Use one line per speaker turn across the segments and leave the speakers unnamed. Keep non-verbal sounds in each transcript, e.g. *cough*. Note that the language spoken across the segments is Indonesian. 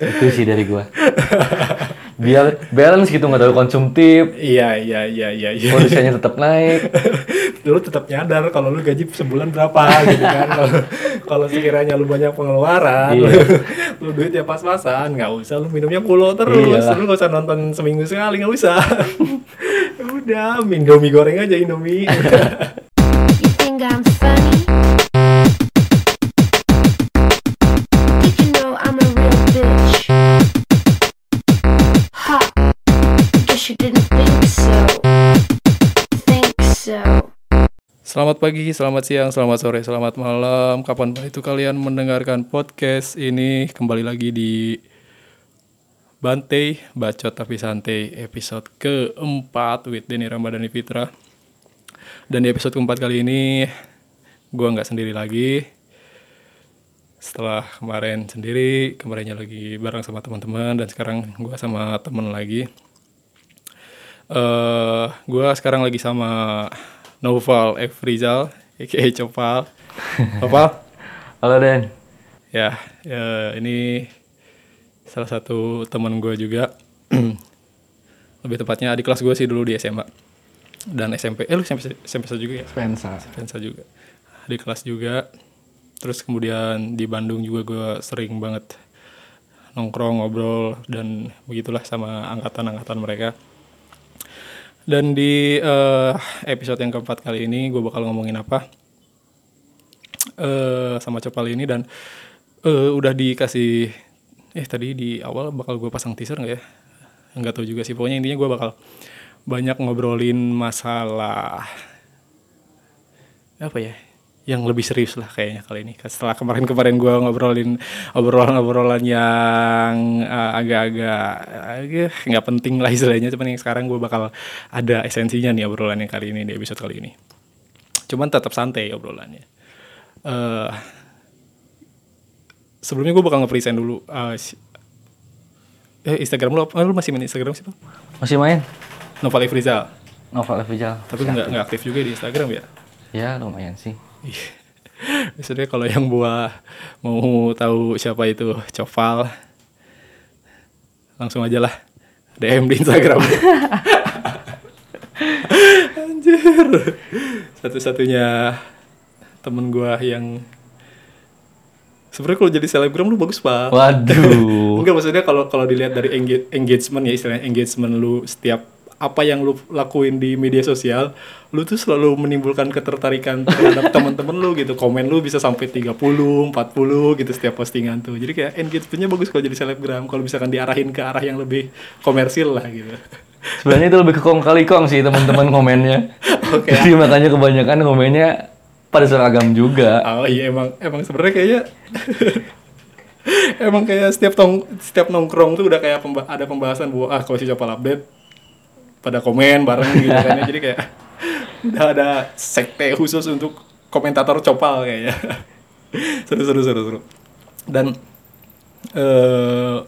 itu sih dari gua biar balance gitu nggak terlalu konsumtif
Iya iya iya iya. iya.
kondisinya tetap naik *laughs*
lu tetap nyadar kalau lu gaji sebulan berapa gitu kan. Kalau sekiranya lu banyak pengeluaran,
Iya.
lu, lu duitnya pas-pasan, nggak usah lu minumnya pulo terus.
Iyalah.
Lu nggak usah nonton seminggu sekali, nggak usah. *laughs* Udah, Indomie goreng aja Indomie. *laughs* Selamat pagi, selamat siang, selamat sore, selamat malam. Kapan itu kalian mendengarkan podcast ini kembali lagi di Bante Bacot Tapi Santai episode keempat with Denny Ramadhani Fitra. Dan di episode keempat kali ini gua nggak sendiri lagi. Setelah kemarin sendiri, kemarinnya lagi bareng sama teman-teman dan sekarang gua sama temen lagi. eh gua sekarang lagi sama Noval F. Rizal, aka Copal. Copal? *laughs*
halo Den
Ya, ya, ini salah satu teman gue juga. *clears throat* Lebih tepatnya adik kelas gue sih dulu di SMA. Dan SMP, eh lu SMP, SMP juga ya?
Spensa
Spensa juga. Adik kelas juga. Terus kemudian di Bandung juga gue sering banget nongkrong, ngobrol, dan begitulah sama angkatan-angkatan mereka. Dan di eh, episode yang keempat kali ini gue bakal ngomongin apa? eh sama Copal ini dan eh udah dikasih eh tadi di awal bakal gue pasang teaser nggak ya? Nggak tahu juga sih. Pokoknya intinya gue bakal banyak ngobrolin masalah apa ya? Yang lebih serius lah kayaknya kali ini. Setelah kemarin-kemarin gue ngobrolin obrolan-obrolan yang eh, agak-agak agak nggak penting lah istilahnya. Cuman yang sekarang gue bakal ada esensinya nih obrolan yang kali ini di episode kali ini. Cuman tetap santai obrolannya. eh sebelumnya gue bakal nge-present dulu eh, si- eh Instagram lu apa? lu masih main Instagram sih Pak?
masih main
Noval Ifrizal
Novel Efijal
tapi nggak nggak aktif juga di Instagram ya
ya lumayan sih
Biasanya kalau yang buah mau tahu siapa itu Coval langsung aja lah. DM di Instagram. *laughs* Anjir. Satu-satunya temen gua yang sebenarnya kalau jadi selebgram lu bagus pak.
Waduh. *laughs*
Enggak maksudnya kalau kalau dilihat dari engage- engagement ya istilahnya engagement lu setiap apa yang lu lakuin di media sosial, lu tuh selalu menimbulkan ketertarikan terhadap *laughs* teman-teman lu gitu. Komen lu bisa sampai 30, 40 gitu setiap postingan tuh. Jadi kayak engagementnya bagus kalau jadi selebgram kalau misalkan diarahin ke arah yang lebih komersil lah gitu.
sebenarnya itu lebih ke kong kali kong sih teman-teman komennya *laughs*
Oke. *laughs*
jadi makanya kebanyakan komennya pada seragam juga
Oh iya emang emang sebenarnya kayaknya emang kayak setiap tong setiap nongkrong tuh udah kayak pemba- ada pembahasan bahwa ah kalau si Copal update pada komen bareng gitu kan ya. jadi kayak *laughs* udah ada sekte khusus untuk komentator Copal kayaknya. *laughs* Seru seru seru seru. Dan eh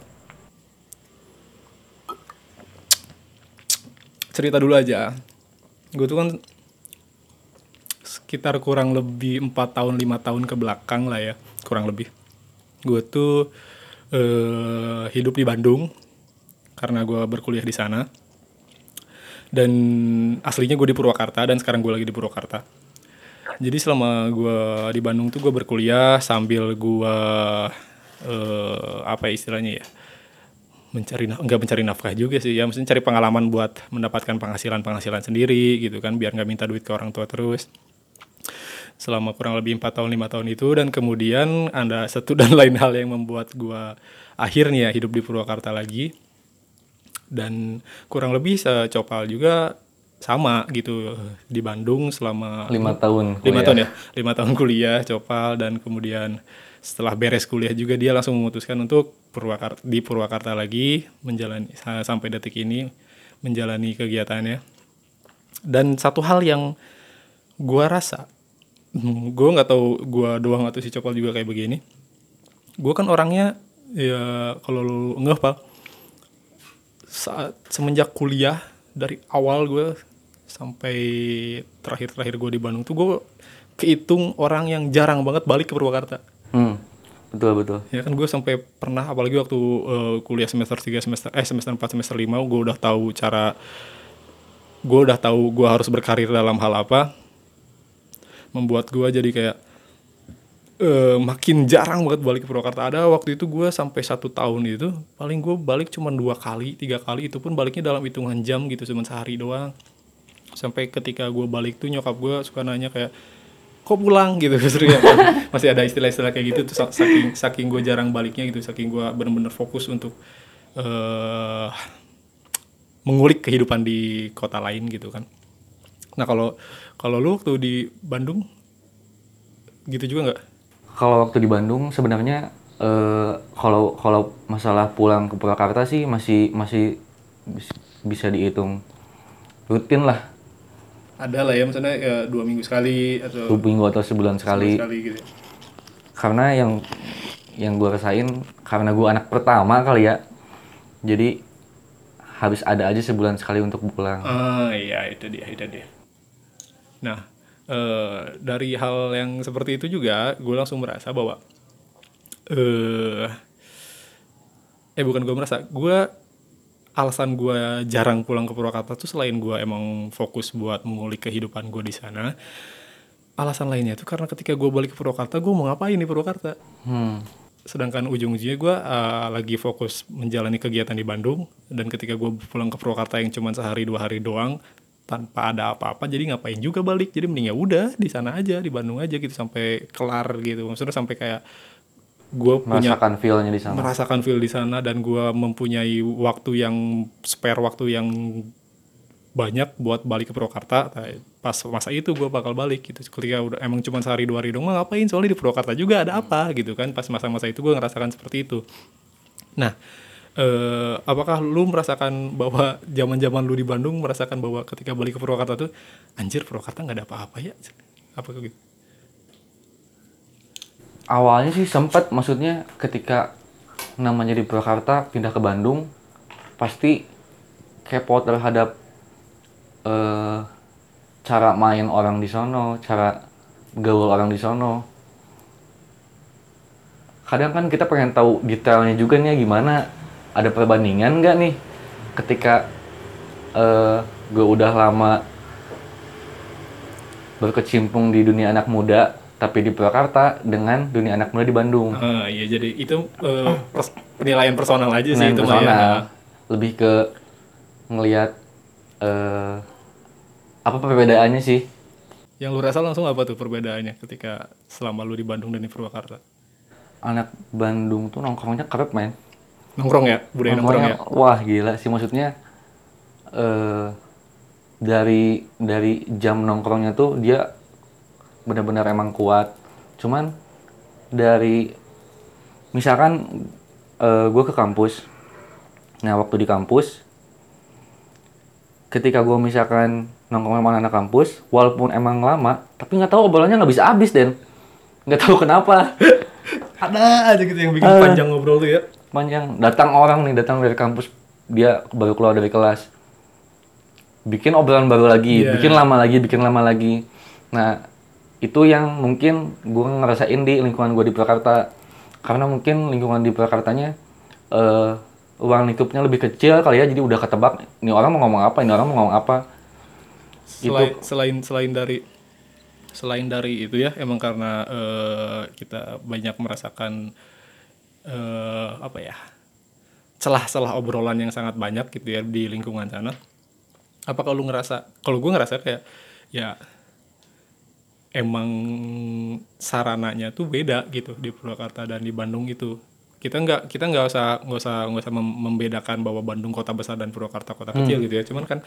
cerita dulu aja. Gue tuh kan sekitar kurang lebih empat tahun lima tahun ke belakang lah ya kurang lebih. Gue tuh eh, hidup di Bandung karena gue berkuliah di sana dan aslinya gue di Purwakarta dan sekarang gue lagi di Purwakarta. Jadi selama gue di Bandung tuh gue berkuliah sambil gue eh, apa ya istilahnya ya mencari enggak mencari nafkah juga sih ya. Maksudnya cari pengalaman buat mendapatkan penghasilan penghasilan sendiri gitu kan biar nggak minta duit ke orang tua terus. Selama kurang lebih empat tahun lima tahun itu dan kemudian ada satu *laughs* dan lain hal yang membuat gua akhirnya hidup di Purwakarta lagi dan kurang lebih secopal juga sama gitu di Bandung selama
lima tahun
lima
kuliah.
tahun ya lima tahun kuliah copal. Dan kemudian setelah beres kuliah juga dia langsung memutuskan untuk Purwakarta di Purwakarta lagi menjalani sa- sampai detik ini menjalani kegiatannya. Dan satu hal yang gua rasa hmm, gua nggak tahu gua doang atau si copal juga kayak begini. Gua kan orangnya ya kalau lu ngeh pak saat semenjak kuliah dari awal gue sampai terakhir-terakhir gue di Bandung tuh gue kehitung orang yang jarang banget balik ke Purwakarta.
Hmm. betul betul
Ya kan gue sampai pernah apalagi waktu eh, kuliah semester 3 semester eh semester 4 semester 5 gue udah tahu cara gue udah tahu gue harus berkarir dalam hal apa membuat gue jadi kayak eh, makin jarang banget balik ke Purwakarta. Ada waktu itu gue sampai satu tahun itu paling gue balik cuma dua kali tiga kali. Itu pun baliknya dalam hitungan jam gitu cuma sehari doang. Sampai ketika gue balik tuh nyokap gue suka nanya kayak kok pulang? gitu *laughs* ya, masih ada istilah-istilah kayak gitu tuh saking saking gue jarang baliknya gitu saking gue bener-bener fokus untuk eh mengulik kehidupan di kota lain gitu kan. Nah kalau kalau lu waktu di Bandung gitu juga nggak
Kalau waktu di Bandung sebenarnya eh, kalau kalau masalah pulang ke Purwakarta sih masih masih bis- bisa dihitung rutin lah.
Ada lah ya misalnya ya, dua minggu sekali atau
dua minggu atau sebulan sekali.
sekali gitu
karena yang yang gue rasain karena gue anak pertama kali ya jadi habis ada aja sebulan sekali untuk pulang.
Ah iya itu dia itu dia. Nah eh, dari hal yang seperti itu juga gue langsung merasa bahwa eh eh bukan gue merasa gue alasan gue jarang pulang ke Purwakarta tuh selain gue emang fokus buat mengulik kehidupan gue di sana alasan lainnya tuh karena ketika gue balik ke Purwakarta gue mau ngapain di Purwakarta
hmm.
sedangkan ujung-ujungnya gue uh, lagi fokus menjalani kegiatan di Bandung dan ketika gue pulang ke Purwakarta yang cuma sehari dua hari doang tanpa ada apa-apa jadi ngapain juga balik? Jadi mending ya udah di sana aja di Bandung aja gitu sampai kelar gitu. Maksudnya sampai kayak gue punya
merasakan feel-nya di sana.
merasakan feel di sana dan gue mempunyai waktu yang spare waktu yang banyak buat balik ke Purwakarta. Nah, pas masa itu gue bakal balik gitu. Ketika udah emang cuma sehari dua hari dong mah ngapain? Soalnya di Purwakarta juga ada apa gitu kan? Pas masa-masa itu gue ngerasakan seperti itu. Nah eh, apakah lu merasakan bahwa zaman-zaman lu di Bandung merasakan bahwa ketika balik ke Purwakarta tuh anjir Purwakarta nggak ada apa-apa ya apa gitu
awalnya sih sempat maksudnya ketika namanya di Purwakarta pindah ke Bandung pasti kepo terhadap eh, cara main orang di sono, cara gaul orang di sono. Kadang kan kita pengen tahu detailnya juga nih gimana, ada perbandingan nggak nih ketika eh, gue udah lama berkecimpung di dunia anak muda tapi di Purwakarta dengan dunia anak muda di Bandung.
Ah, iya jadi itu eh, pers- penilaian personal aja sih
Penilaian
itu ya.
personal. lebih ke ngelihat eh apa perbedaannya sih
Yang lu rasa langsung apa tuh perbedaannya ketika selama lu di Bandung dan di Purwakarta?
anak Bandung tuh nongkrongnya kerep men
Nongkrong ya, budaya nongkrong ya.
Nongkrongnya, wah gila sih. Maksudnya eh dari dari jam nongkrongnya tuh dia benar-benar emang kuat. Cuman dari misalkan gue ke kampus. Nah waktu di kampus ketika gue misalkan nongkrong sama anak kampus walaupun emang lama tapi nggak tahu obrolannya nggak bisa habis den. Nggak tahu kenapa. *laughs*
Ada aja gitu yang bikin
Ah.
panjang ngobrol tuh ya.
Panjang datang orang nih datang dari kampus dia baru keluar dari kelas. Bikin obrolan baru lagi
Iya.
bikin lama lagi bikin lama lagi. Nah itu yang mungkin gue ngerasain di lingkungan gue di Purwakarta karena mungkin lingkungan di Purwakartanya eh ruang lingkupnya lebih kecil kali ya jadi udah ketebak ini orang mau ngomong apa ini orang mau ngomong apa.
Selain selain selain dari selain dari itu ya, emang karena eh, kita banyak merasakan eh, apa ya? celah-celah obrolan yang sangat banyak gitu ya di lingkungan sana. Apa kalau ngerasa kalau gue ngerasa kayak ya emang sarananya tuh beda gitu di Purwakarta dan di Bandung itu kita nggak kita nggak usah nggak usah nggak usah mem- membedakan bahwa Bandung kota besar dan Purwakarta kota kecil gitu ya cuman kan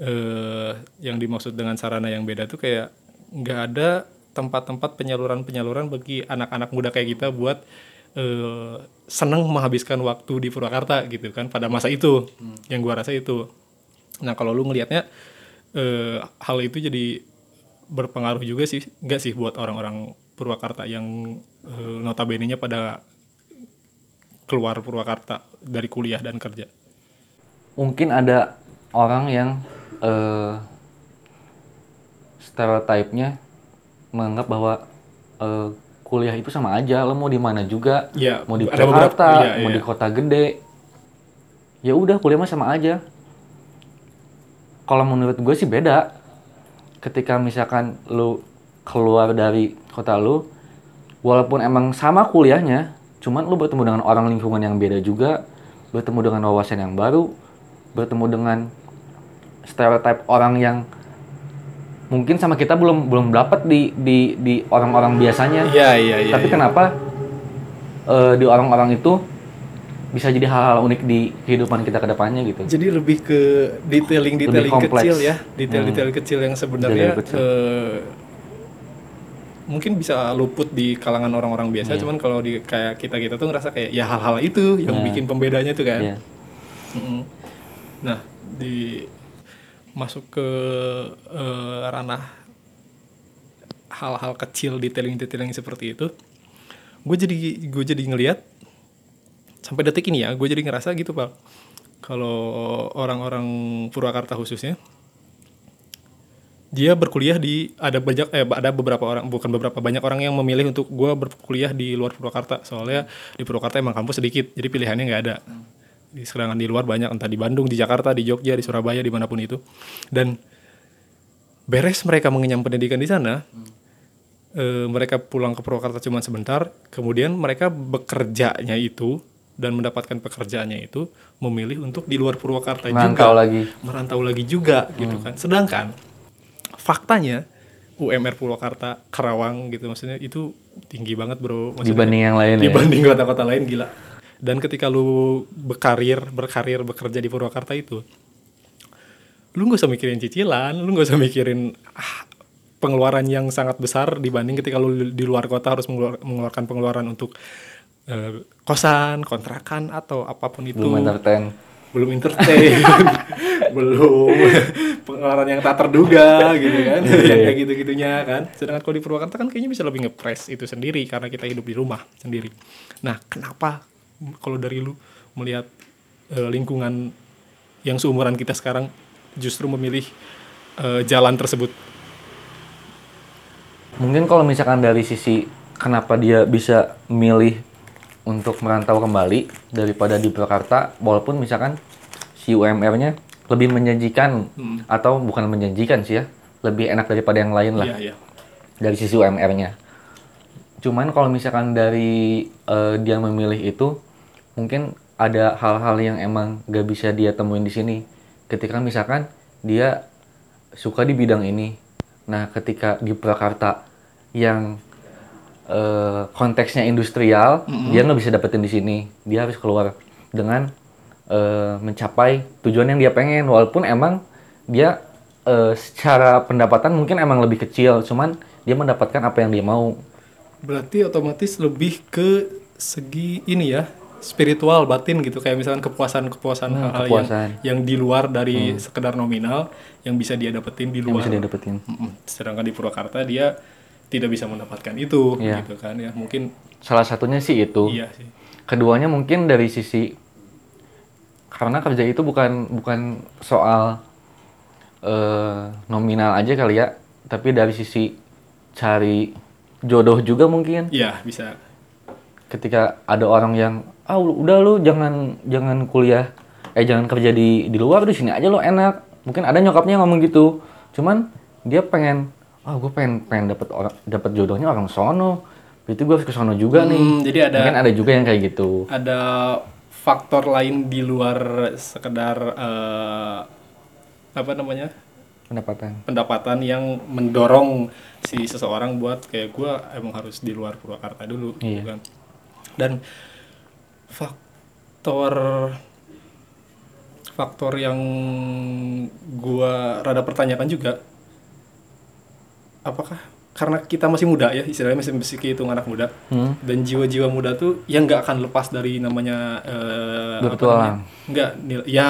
eh, yang dimaksud dengan sarana yang beda tuh kayak nggak ada tempat-tempat penyaluran-penyaluran bagi anak-anak muda kayak kita buat eh, seneng menghabiskan waktu di Purwakarta gitu kan pada masa itu yang gua rasa itu nah kalau lu ngelihatnya eh, hal itu jadi berpengaruh juga sih enggak sih buat orang-orang Purwakarta yang eh, notabene-nya pada keluar Purwakarta dari kuliah dan kerja.
mungkin ada orang yang eh stereotipnya menganggap bahwa eh, kuliah itu sama aja. Lo mau di mana juga?
Iya,
mau di
ada beberapa-
Jakarta
iya,
mau
iya.
di kota gede. Ya udah kuliah mah sama aja. Kalau menurut gue sih beda. Ketika misalkan lu keluar dari kota lu walaupun emang sama kuliahnya cuman lu bertemu dengan orang lingkungan yang beda juga bertemu dengan wawasan yang baru bertemu dengan stereotype orang yang mungkin sama kita belum belum dapat di di di orang-orang biasanya
Iya, iya, iya.
tapi
iya.
kenapa eh, di orang-orang itu bisa jadi hal-hal unik di kehidupan kita ke depannya gitu
Jadi lebih ke detailing-detailing
Lebih kompleks.
kecil ya, detail-detail kecil yang sebenarnya
Detail kecil.
eh, mungkin bisa luput di kalangan orang-orang biasa, cuman kalau di kayak kita kita tuh ngerasa kayak ya hal-hal itu yang
Iya.
bikin pembedanya tuh kan.
Iya.
Mm-mm. Nah, di masuk ke eh, ranah hal-hal kecil detailing-detailing seperti itu, gue jadi gue jadi ngelihat sampai detik ini ya, gue jadi ngerasa gitu pak. Kalau orang-orang Purwakarta khususnya, dia berkuliah di ada banyak eh ada beberapa orang bukan beberapa banyak orang yang memilih untuk gue berkuliah di luar Purwakarta soalnya di Purwakarta emang kampus sedikit jadi pilihannya nggak ada sedangkan di luar banyak entah di Bandung di Jakarta di Jogja di Surabaya di mana pun itu. Dan beres mereka mengenyam pendidikan di sana eh, mereka pulang ke Purwakarta cuma sebentar kemudian mereka bekerjanya itu dan mendapatkan pekerjaannya itu memilih untuk di luar Purwakarta
Merantau
juga
lagi.
merantau lagi juga gitu kan. Sedangkan faktanya UMR Purwakarta Karawang gitu maksudnya itu tinggi banget bro. Maksudnya
dibanding yang lain ya?
dibanding kota-kota lain gila dan ketika lu berkarir berkarir bekerja di Purwakarta itu lu nggak usah mikirin cicilan lu nggak usah mikirin ah, pengeluaran yang sangat besar dibanding ketika lu di luar kota harus mengeluar- mengeluarkan pengeluaran untuk eh, kosan kontrakan atau apa pun itu.
Belum entertain.
Belum entertain. *laughs* Belum. Pengeluaran yang tak terduga gitu kan.
Iya,
kayak gitu gitunya kan. Sedangkan kalau di Purwakarta kan kayaknya bisa lebih ngepres itu sendiri karena kita hidup di rumah sendiri. Nah kenapa kalau dari lu melihat eh, lingkungan yang seumuran kita sekarang justru memilih eh, jalan tersebut?
Mungkin kalau misalkan dari sisi kenapa dia bisa milih untuk merantau kembali daripada di Purwakarta walaupun misalkan si UMR-nya lebih menjanjikan atau bukan menjanjikan sih ya lebih enak daripada yang lain lah.
Iya iya.
Dari sisi UMR-nya. Cuman kalau misalkan dari eh, dia memilih itu, mungkin ada hal-hal yang emang gak bisa dia temuin di sini. Ketika misalkan dia suka di bidang ini, nah ketika di Purwakarta yang eh, konteksnya industrial, dia nggak bisa dapetin di sini. Dia harus keluar dengan eh, mencapai tujuan yang dia pengen, walaupun emang dia eh, secara pendapatan mungkin emang lebih kecil, cuman dia mendapatkan apa yang dia mau.
Berarti otomatis lebih ke segi ini ya spiritual batin gitu kayak misalkan kepuasan-kepuasan
Hmm,
hal-hal
kepuasan. Hmm.
yang yang di luar dari sekedar nominal yang bisa dia dapetin di
yang
luar.
bisa dia dapetin.
Sedangkan di Purwakarta dia tidak bisa mendapatkan itu
Iya.
gitu kan ya. Mungkin
Salah satunya sih itu.
iya sih.
Keduanya mungkin dari sisi karena kerja itu bukan bukan soal eh, nominal aja kali ya, tapi dari sisi cari jodoh juga mungkin.
Iya, bisa.
Ketika ada orang yang ah udah lu jangan jangan kuliah eh jangan kerja di di luar di sini aja lo enak. Mungkin ada nyokapnya yang ngomong gitu. Cuman dia pengen ah gue pengen pengen dapat orang dapat jodohnya orang sono. Itu gue harus ke sono juga nih.
Hmm, jadi ada
Mungkin ada juga yang kayak gitu.
ada faktor lain di luar sekedar eh, apa namanya?
pendapatan.
pendapatan yang mendorong si seseorang buat kayak gue emang harus di luar Purwakarta dulu gitu
Iya.
kan dan faktor faktor yang gua rada pertanyakan juga apakah karena kita masih muda ya istilahnya masih masih kehitung anak muda
Hmm.
dan jiwa-jiwa muda tuh yang nggak akan lepas dari namanya
Berpetualang.
namanya? nggak ya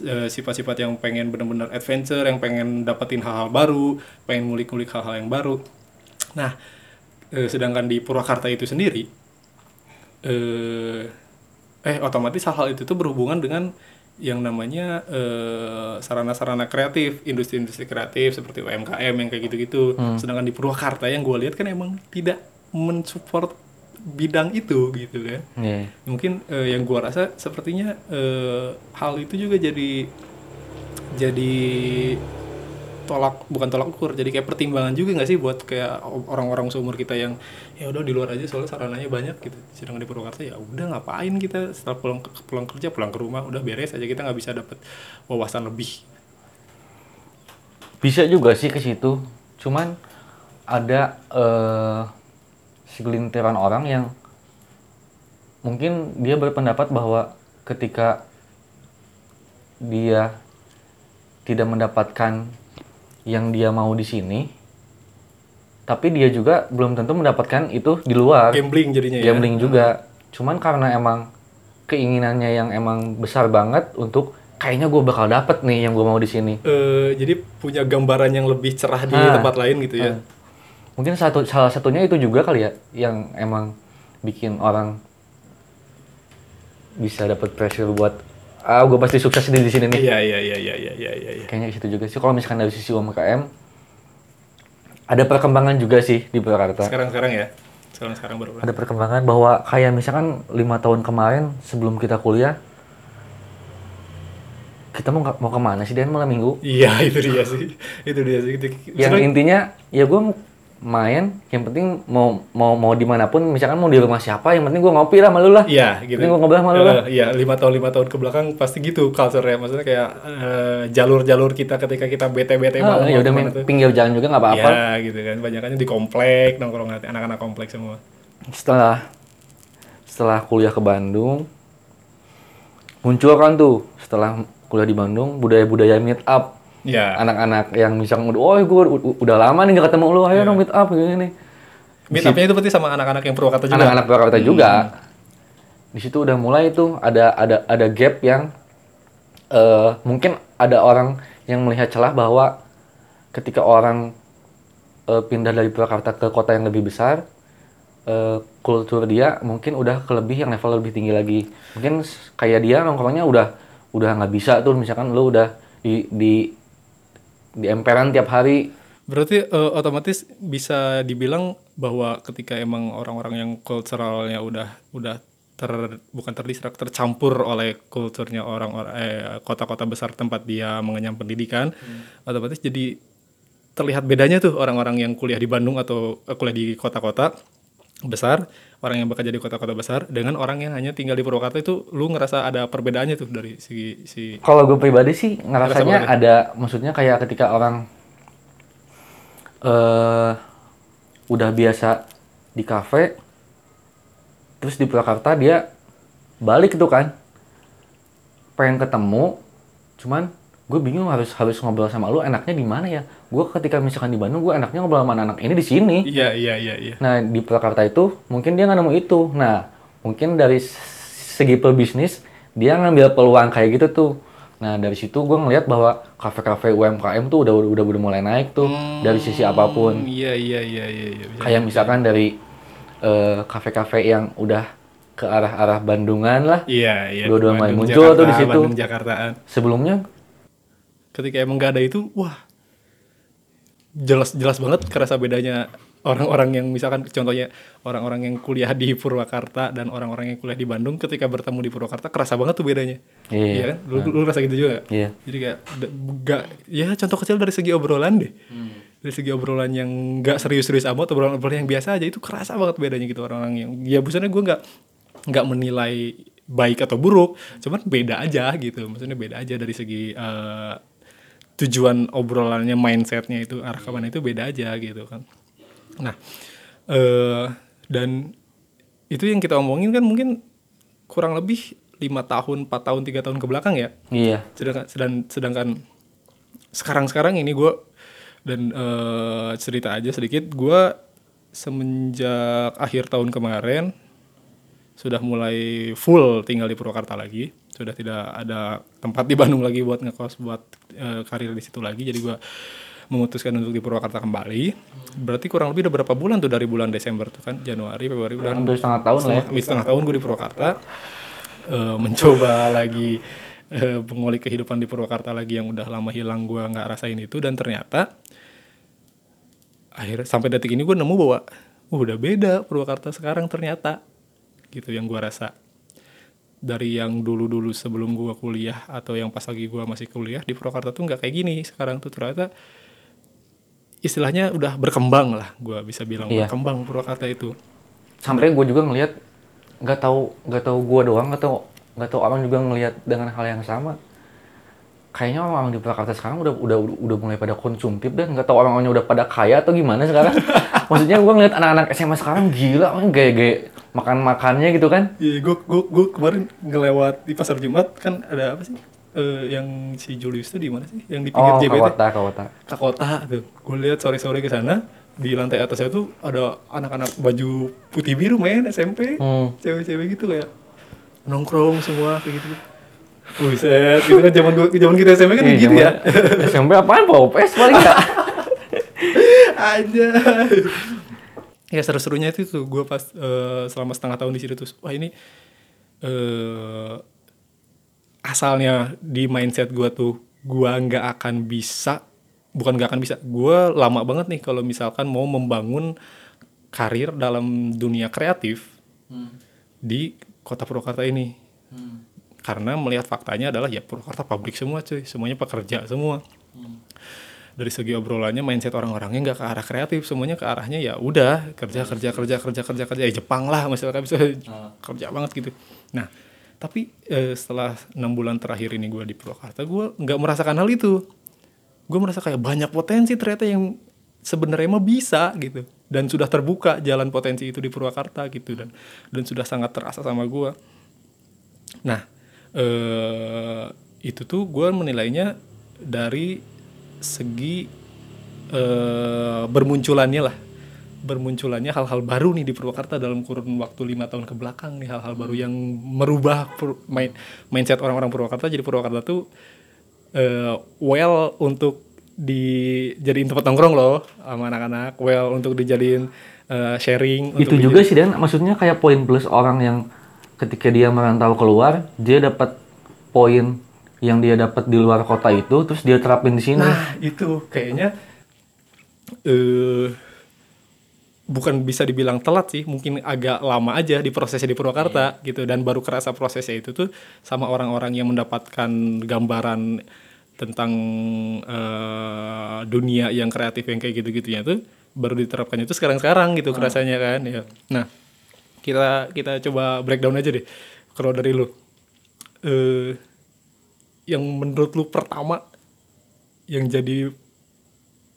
eh, sifat-sifat yang pengen benar-benar adventure yang pengen dapetin hal-hal baru pengen ngulik-ngulik hal-hal yang baru nah eh, sedangkan di Purwakarta itu sendiri eh eh otomatis hal-hal itu tuh berhubungan dengan yang namanya eh, sarana-sarana kreatif, industri-industri kreatif seperti UMKM yang kayak gitu-gitu. Sedangkan di Purwakarta yang gue lihat kan emang tidak mensupport bidang itu gitu kan.
Iya.
Mungkin eh, yang gua rasa sepertinya eh, hal itu juga jadi jadi tolak bukan tolak ukur jadi kayak pertimbangan juga nggak sih buat kayak orang-orang seumur kita yang ya udah di luar aja soalnya sarananya banyak gitu sedangkan di Purwakarta ya udah ngapain kita setelah pulang pulang kerja pulang ke rumah udah beres aja kita nggak bisa dapet wawasan lebih
Bisa juga sih ke situ. Cuman ada eh, segelintiran orang yang mungkin dia berpendapat bahwa ketika dia tidak mendapatkan yang dia mau di sini, tapi dia juga belum tentu mendapatkan itu di luar.
gambling jadinya ya
Gambling juga. Cuman karena emang keinginannya yang emang besar banget untuk kayaknya gue bakal dapet nih yang gue mau di sini.
Eh, jadi punya gambaran yang lebih cerah di
Ah.
tempat lain gitu ya
Mungkin satu salah satunya itu juga kali ya yang emang bikin orang bisa dapat pressure buat ah gue pasti sukses di di sini nih.
iya iya iya iya iya iya iya.
Kayaknya itu juga sih. Kalau misalkan dari sisi UMKM ada perkembangan juga sih di Purwakarta.
sekarang sekarang ya. Sekarang sekarang baru
Ada perkembangan bahwa kayak misalkan lima tahun kemarin sebelum kita kuliah kita mau mau ke mana sih Dan? Malam minggu?
iya *laughs* itu dia sih. Itu dia sih.
Yang
sebenarnya-
intinya ya gue main, yang penting mau mau mau di mana pun, misalkan mau di rumah siapa, yang penting gue ngopi lah malu lah.
Iya gitu.
Gua ngobrol sama lu lah.
Iya lima tahun lima tahun ke belakang pasti gitu culture ya maksudnya kayak eh, jalur-jalur kita ketika kita bete-bete
Ah,
malam
ya udah main pinggir jalan juga nggak apa-apa.
Iya gitu kan banyakannya di komplek nongkrong anak-anak komplek semua.
Setelah setelah kuliah ke Bandung, muncul kan tuh setelah kuliah di Bandung budaya-budaya meet up
Iya.
anak-anak yang misalkan udah, oh gue udah lama nih gak ketemu lu, ayo dong meet up gini nih.
Meet up-nya itu berarti sama anak-anak yang Purwakarta juga.
Anak-anak Purwakarta
Hmm.
juga. Di situ udah mulai tuh ada ada ada gap yang eh mungkin ada orang yang melihat celah bahwa ketika orang eh, pindah dari Purwakarta ke kota yang lebih besar, eh, kultur dia mungkin udah ke lebih yang level lebih tinggi lagi. Mungkin kayak dia nongkrongnya udah udah nggak bisa tuh misalkan lu udah di di di emperan tiap hari.
Berarti eh, otomatis bisa dibilang bahwa ketika emang orang-orang yang culturalnya udah udah ter bukan terdistrak tercampur oleh kulturnya orang-orang eh, kota-kota besar tempat dia mengenyam pendidikan, otomatis jadi terlihat bedanya tuh orang-orang yang kuliah di Bandung atau eh, kuliah di kota-kota besar, orang yang bekerja di kota-kota besar dengan orang yang hanya tinggal di Purwakarta itu lu ngerasa ada perbedaannya tuh dari segi si
Kalau gue pribadi sih ngerasanya
banget
ada, maksudnya kayak ketika orang eh udah biasa di kafe, terus di Purwakarta dia balik tuh kan, pengen ketemu, cuman gue bingung harus harus ngobrol sama lu enaknya di mana ya? Gue ketika misalkan di Bandung, gue enaknya ngobrol sama anak ini di sini.
Iya iya iya iya.
Nah di Purwakarta itu mungkin dia nggak nemu itu. Nah mungkin dari segi pebisnis dia ngambil peluang kayak gitu tuh. Nah dari situ gue ngeliat bahwa kafe-kafe UMKM tuh udah udah udah mulai naik tuh dari sisi apa pun.
Iya iya iya iya iya. bisa.
Kayak misalkan dari eh, kafe-kafe yang udah ke arah-arah Bandungan lah.
Iya, iya.
Dua-dua mulai muncul tuh di
Jakarta,
situ.
Bandung, Jakartaan.
Sebelumnya
Ketika emang gak ada itu, wah. Jelas jelas banget kerasa bedanya orang-orang yang misalkan contohnya orang-orang yang kuliah di Purwakarta dan orang-orang yang kuliah di Bandung ketika bertemu di Purwakarta kerasa banget tuh bedanya.
Iya.
kan? Lu, lu rasa gitu juga?
Iya.
Jadi kayak gak ya contoh kecil dari segi obrolan deh. Dari segi obrolan yang gak serius-serius amat, obrolan-obrolan yang biasa aja itu kerasa banget bedanya gitu orang-orang yang ya bukannya gue nggak nggak menilai baik atau buruk, cuman beda aja gitu. Maksudnya beda aja dari segi eh, tujuan obrolannya, mindsetnya itu arah ke mana itu beda aja gitu kan. Nah, eh dan itu yang kita omongin kan mungkin kurang lebih lima tahun, 4 tahun, tiga tahun ke belakang ya
iya.
sedangkan sedang, sedangkan sekarang sekarang ini gue dan eh, cerita aja sedikit gue semenjak akhir tahun kemarin sudah mulai full tinggal di Purwakarta lagi sudah tidak ada tempat di Bandung lagi buat ngekos buat eh, karir di situ lagi. Jadi gue memutuskan untuk di Purwakarta kembali. Berarti kurang lebih udah berapa bulan tuh dari bulan Desember tuh kan? Januari Februari udah.
Hampir setengah tahun lah ya.
setengah, setengah tahun gue di Purwakarta. Eh, mencoba lagi eh, mengulik kehidupan di Purwakarta lagi yang udah lama hilang gue nggak rasain itu. Dan ternyata akhirnya sampai detik ini gue nemu bahwa "Uh, udah beda Purwakarta sekarang ternyata gitu yang gue rasa dari yang dulu-dulu sebelum gue kuliah atau yang pas lagi gue masih kuliah di Purwakarta tuh nggak kayak gini sekarang tuh. Ternyata istilahnya udah berkembang lah gue bisa bilang
Iya.
berkembang Purwakarta itu.
Sampai gue juga ngelihat nggak tahu nggak tahu gue doang nggak tahu nggak tahu orang juga ngelihat dengan hal yang sama kayaknya orang di Purwakarta sekarang udah udah udah mulai pada konsumtif dan nggak tahu orang-orangnya udah pada kaya atau gimana sekarang *laughs* maksudnya gue ngeliat anak-anak SMA sekarang gila orang gaya-gaya makan makannya gitu kan
Iya, gue gue gue kemarin ngelewat di pasar Jumat kan ada apa sih? Eh, yang si Julius tuh di mana sih? Yang di pinggir
oh
JBT.
kawata kawata
Kakota tuh. Gue lihat sore-sore ke sana di lantai atasnya tuh ada anak-anak baju putih biru main SMP.
Hmm.
Cewek-cewek gitu kayak nongkrong semua kayak gitu. Buset, gitu kan zaman gua zaman kita SMP kan
Iya,
gitu ya.
SMP apaan Popes paling ya
aja ya seru-serunya itu tuh gue pas eh, selama setengah tahun di situ tuh wah ini eh asalnya di mindset gue tuh gue nggak akan bisa bukan nggak akan bisa gue lama banget nih kalau misalkan mau membangun karir dalam dunia kreatif di kota Purwakarta ini karena melihat faktanya adalah ya Purwakarta pabrik semua cuy. Semuanya pekerja semua. Dari segi obrolannya mindset orang-orangnya nggak ke arah kreatif. Semuanya ke arahnya ya udah kerja kerja kerja kerja kerja kerja. Ya Jepang lah misalkan bisa kerja banget gitu. Nah tapi eh, setelah enam bulan terakhir ini gue di Purwakarta gue nggak merasakan hal itu. Gue merasa kayak banyak potensi ternyata yang sebenarnya mah bisa gitu. Dan sudah terbuka jalan potensi itu di Purwakarta gitu. Dan dan sudah sangat terasa sama gue Nah, eh, itu tuh gue menilainya dari segi eh, bermunculannya lah, bermunculannya hal-hal baru nih di Purwakarta dalam kurun waktu lima tahun ke belakang nih hal-hal baru yang merubah main- mindset orang-orang Purwakarta. Jadi Purwakarta tuh eh, well untuk dijadiin tempat nongkrong loh sama anak-anak, well untuk dijadiin eh, sharing.
itu
untuk
juga sih dan maksudnya kayak poin plus orang yang ketika dia merantau keluar dia dapat poin yang dia dapat di luar kota itu terus dia terapin di sini.
Nah, itu kayaknya eh bukan bisa dibilang telat sih, mungkin agak lama aja di prosesnya di Purwakarta gitu dan baru kerasa prosesnya itu tuh sama orang-orang yang mendapatkan gambaran tentang eh, dunia yang kreatif yang kayak gitu-gitunya tuh baru diterapkan itu sekarang-sekarang gitu kerasanya kan ya. Nah, kita kita coba breakdown aja deh. Kalau dari lu. Eh yang menurut lu pertama yang jadi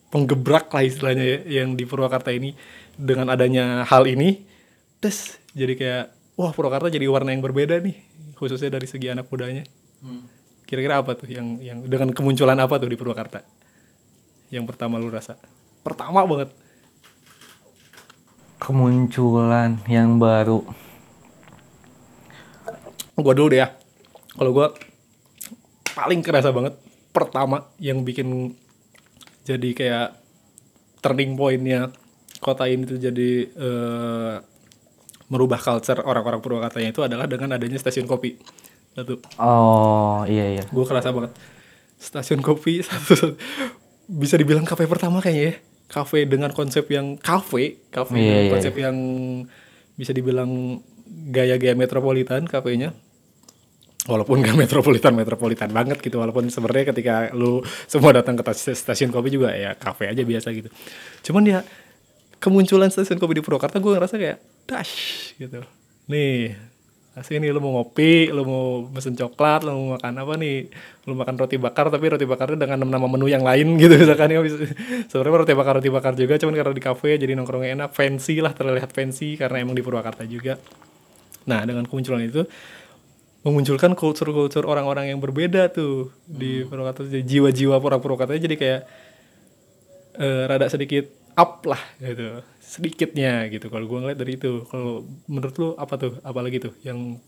penggebrak lah istilahnya ya yang di Purwakarta ini dengan adanya hal ini terus jadi kayak wah Purwakarta jadi warna yang berbeda nih khususnya dari segi anak mudanya. Kira-kira apa tuh yang yang dengan kemunculan apa tuh di Purwakarta? Yang pertama lu rasa? Pertama banget
kemunculan yang baru?
Gua dulu deh ya. Kalau gua paling kerasa banget pertama yang bikin jadi kayak turning pointnya kota ini tuh jadi eh, merubah culture orang-orang Purwakartanya itu adalah dengan adanya stasiun kopi. Satu.
Oh iya iya.
Gue kerasa banget. Stasiun kopi *laughs* satu bisa dibilang kafe pertama kayaknya ya kafe dengan konsep yang kafe kafe
Iya,
dengan
iya,
konsep yang bisa dibilang gaya-gaya metropolitan kafenya. Walaupun gak metropolitan metropolitan banget gitu. Walaupun sebenarnya ketika lu semua datang ke tas- stasiun kopi juga ya kafe aja biasa gitu. Cuman ya kemunculan stasiun kopi di Purwakarta gue ngerasa kayak dash gitu. Nih sini lu mau ngopi, lu mau pesen coklat, lu mau makan apa nih? Lu makan roti bakar tapi roti bakarnya dengan nama menu yang lain *laughs* gitu misalkan ya. Sebenarnya roti bakar roti bakar juga, cuman karena di kafe jadi nongkrongnya enak, fancy lah terlihat fancy karena emang di Purwakarta juga. Nah dengan kemunculan itu memunculkan kultur-kultur orang-orang yang berbeda tuh di Purwakarta. Jadi Jiwa-jiwa orang Purwakarta jadi kayak eh, rada sedikit up lah gitu sedikitnya gitu. Kalau gue ngeliat dari itu kalau menurut lu apa tuh? Apalagi tuh yang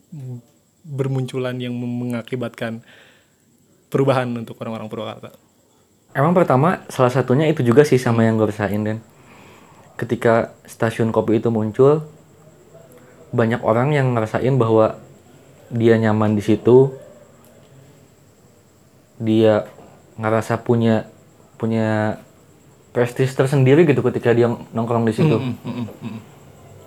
bermunculan yang mengakibatkan perubahan untuk orang-orang Purwakarta?
Emang pertama salah satunya itu juga sih sama yang gue rasain dan ketika stasiun kopi itu muncul banyak orang yang ngerasain bahwa dia nyaman di situ. Dia ngerasa punya punya prestis tersendiri gitu ketika dia nongkrong di situ.
Mm, mm, mm, mm.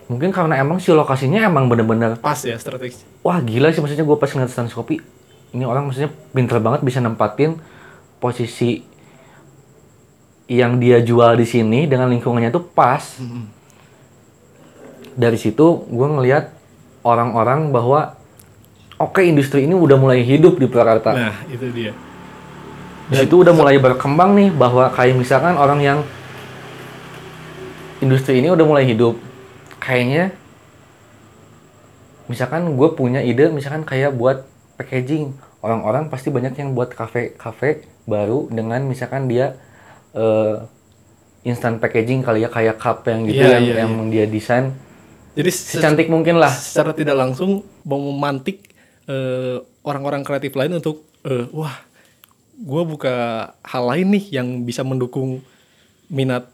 Mungkin karena emang si lokasinya emang bener-bener
Pas ya strategi.
wah gila sih maksudnya gue pas ngeliat stand kopi ini orang maksudnya pinter banget bisa nempatin posisi yang dia jual di sini dengan lingkungannya tuh pas. Dari situ gue ngelihat orang-orang bahwa oke industri ini udah mulai hidup di Purwakarta.
Nah, itu dia.
Di situ udah mulai berkembang nih bahwa kayak misalkan orang yang industri ini udah mulai hidup. Kayaknya misalkan gue punya ide misalkan kayak buat packaging. Orang-orang pasti banyak yang buat kafe-kafe baru dengan misalkan dia eh, instant packaging kali ya kayak cup yang gitu
Iya,
yang,
iya,
yang dia desain
Jadi se-
secantik mungkin lah.
secara tidak langsung mau memantik eh, orang-orang kreatif lain untuk eh, wah gue buka hal lain nih yang bisa mendukung minat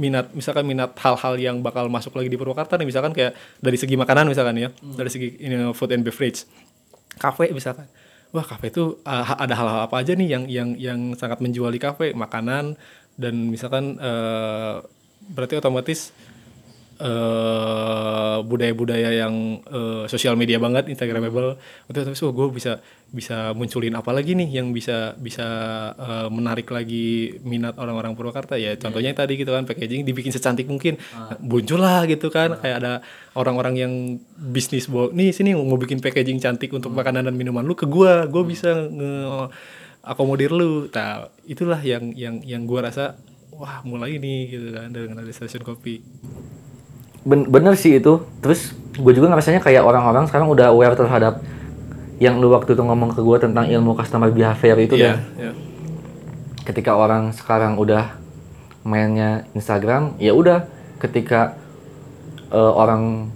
minat misalkan minat hal-hal yang bakal masuk lagi di Purwakarta nih misalkan kayak dari segi makanan misalkan ya dari segi ini, food and beverage. Kafe misalkan. Wah kafe itu ah, ada hal-hal apa aja nih yang yang yang sangat menjual di kafe? Makanan dan misalkan eh, berarti otomatis eh, budaya-budaya yang eh, sosial media banget instagramable. Untuk terus oh, gue bisa bisa munculin apa lagi nih yang bisa bisa eh, menarik lagi minat orang-orang Purwakarta? Ya contohnya yang tadi gitu kan packaging dibikin secantik mungkin. Muncul lah gitu kan kayak ada orang-orang yang bisnis bawa nih sini mau bikin packaging cantik untuk makanan dan minuman lu ke gua gua bisa nge akomodir lu. Nah itulah yang yang yang gua rasa wah mulai nih gitu kan dengan ada stasiun kopi.
Ben- bener sih itu. Terus gue juga ngerasanya kayak orang-orang sekarang udah aware terhadap yang lu waktu itu ngomong ke gue tentang ilmu customer behavior itu
Iya,
dan
iya.
ketika orang sekarang udah mainnya Instagram, ya udah ketika eh, orang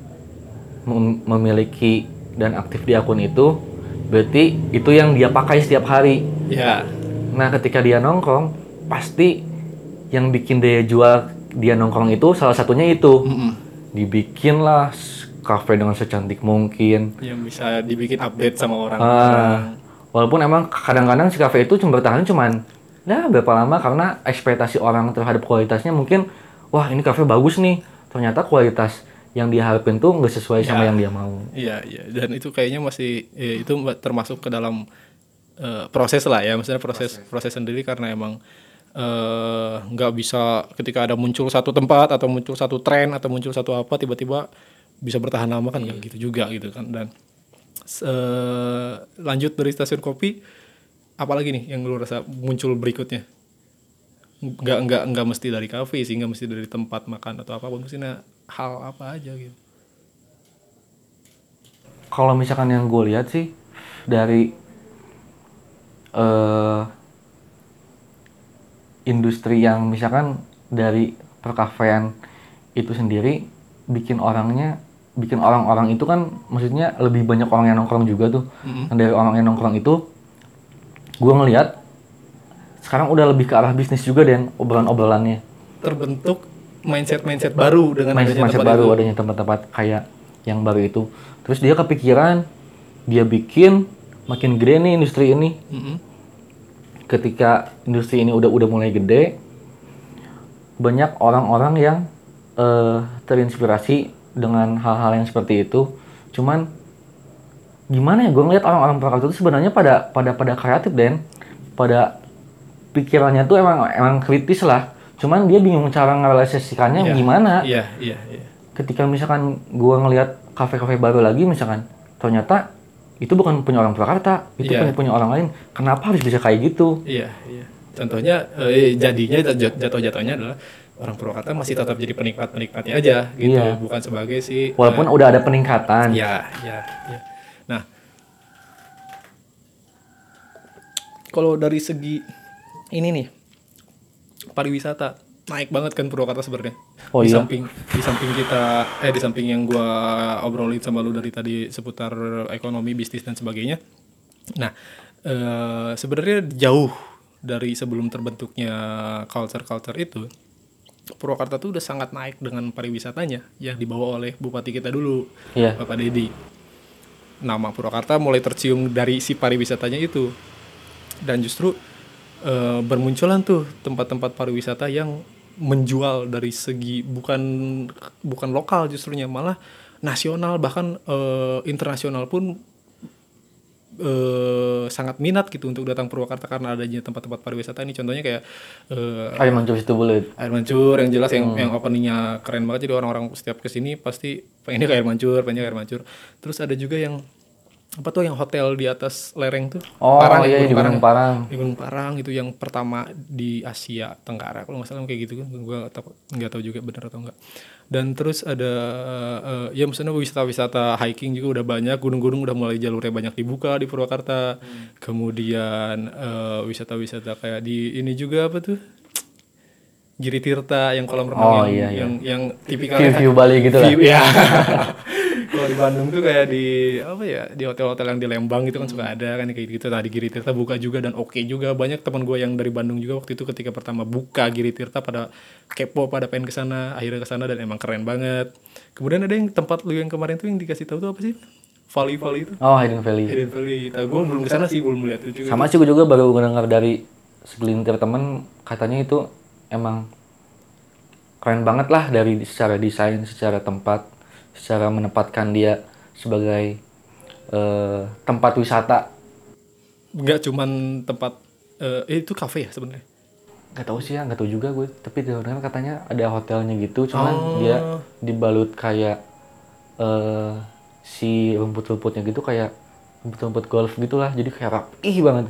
mem- memiliki dan aktif di akun itu, berarti itu yang dia pakai setiap hari.
ya
Nah, ketika dia nongkrong, pasti yang bikin dia jual dia nongkrong itu salah satunya itu. Dibikinlah s- kafe dengan secantik mungkin.
yang bisa dibikin update sama orang
Ah, walaupun emang kadang-kadang si kafe itu cuma bertahan cuman ya berapa lama karena ekspektasi orang terhadap kualitasnya mungkin wah ini kafe bagus nih. Ternyata kualitas yang dia harapin tuh nggak sesuai sama
Ya.
yang dia mau.
Iya, iya. Dan itu kayaknya masih ya, itu termasuk ke dalam eh, proses lah ya, maksudnya proses proses sendiri karena emang eh, nggak bisa ketika ada muncul satu tempat atau muncul satu tren atau muncul satu apa tiba-tiba bisa bertahan lama kan nggak gitu juga gitu kan. Dan eh, lanjut dari stasiun kopi apalagi nih yang lu rasa muncul berikutnya? Nggak nggak nggak mesti dari kafe sih nggak mesti dari tempat makan atau apa pun mestinya hal apa aja gitu.
Kalau misalkan yang gue lihat sih dari eh industri yang misalkan dari perkafean itu sendiri bikin orangnya bikin orang-orang itu kan maksudnya lebih banyak orang yang nongkrong juga tuh. Dan dari orang yang nongkrong itu gue ngelihat sekarang udah lebih ke arah bisnis juga deh obrolan-obrolannya.
terbentuk mindset mindset baru dengan
mindset,
adanya
mindset
tempat
baru
itu.
adanya tempat-tempat kayak yang baru itu terus dia kepikiran dia bikin makin gede nih industri ini
Mm-mm.
ketika industri ini udah udah mulai gede banyak orang-orang yang eh, terinspirasi dengan hal-hal yang seperti itu cuman gimana ya gue ngeliat orang-orang Purwakarta itu sebenarnya pada pada pada kreatif dan pada pikirannya tuh emang emang kritis lah cuman dia bingung cara ngerealisasikannya
Iya.
gimana
Iya, iya, iya.
ketika misalkan gua ngelihat kafe-kafe baru lagi misalkan ternyata itu bukan punya orang Purwakarta itu
Iya.
punya orang lain kenapa harus bisa kayak gitu
Iya, iya. Contohnya eh, jadinya jat- jatuh-jatuhnya adalah orang Purwakarta masih tetap jadi penikmat-penikmatnya aja gitu,
Iya.
bukan sebagai si
walaupun udah ada peningkatan
Iya, iya, iya. Nah, kalau dari segi ini nih pariwisata naik banget kan Purwakarta sebenarnya.
Oh
di
iya?
samping di samping kita eh di samping yang gua obrolin sama lu dari tadi seputar ekonomi, bisnis dan sebagainya. Nah, eh, sebenarnya jauh dari sebelum terbentuknya culture-culture itu Purwakarta tuh udah sangat naik dengan pariwisatanya yang dibawa oleh bupati kita dulu,
Iya.
Bapak Dedi. Nama Purwakarta mulai tercium dari si pariwisatanya itu. dan justru eh, bermunculan tuh tempat-tempat pariwisata yang menjual dari segi bukan bukan lokal justrunya malah nasional bahkan eh, internasional pun eh, sangat minat gitu untuk datang Purwakarta karena adanya tempat-tempat pariwisata ini. Contohnya kayak eh,
Air mancur situ bulat.
air mancur yang jelas yang yang openingnya keren banget. Jadi orang-orang setiap ke sini pasti pengennya ke air mancur pengennya ke air mancur. Terus ada juga yang apa tuh yang hotel di atas lereng tuh?
Oh
Parang,
iya di Gunung Parang.
di Gunung Parang itu yang pertama di Asia Tenggara. Kalau nggak salah kayak gitu kan gue nggak tahu juga benar atau enggak dan terus ada eh, ya maksudnya wisata-wisata hiking juga udah banyak gunung-gunung udah mulai jalurnya banyak dibuka di Purwakarta kemudian eh, wisata-wisata kayak di ini juga apa tuh Giri Tirta yang kolam renang
Oh,
yang,
iya, iya.
yang yang tipikal
View-view Bali gitu lah.
View- ya. *laughs* Kalau di Bandung tuh kayak di apa ya di hotel-hotel yang di Lembang gitu kan suka ada kan kayak gitu. Tadi Giri Tirta buka juga dan oke juga banyak teman gue yang dari Bandung juga waktu itu ketika pertama buka Giri Tirta pada kepo pada pengen ke sana akhirnya ke sana dan emang keren banget. Kemudian ada yang tempat lu yang kemarin tuh yang dikasih tahu tuh apa sih? Valley Valley itu.
Oh Hidden Valley.
Hidden Valley. Tahu gue belum ke sana sih belum lihat itu juga.
Sama sih gue juga baru dengar dari segelintir temen katanya itu emang keren banget lah dari secara desain, secara tempat, secara menempatkan dia sebagai eh, tempat wisata.
Nggak cuman tempat eh eh, itu kafe ya sebenarnya.
Gak tahu sih ya, gak tahu juga gue. Tapi dengar katanya ada hotelnya gitu, cuman
Oh.
dia dibalut kayak eh si rumput-rumputnya gitu kayak rumput-rumput golf gitulah, jadi kayak rapih banget.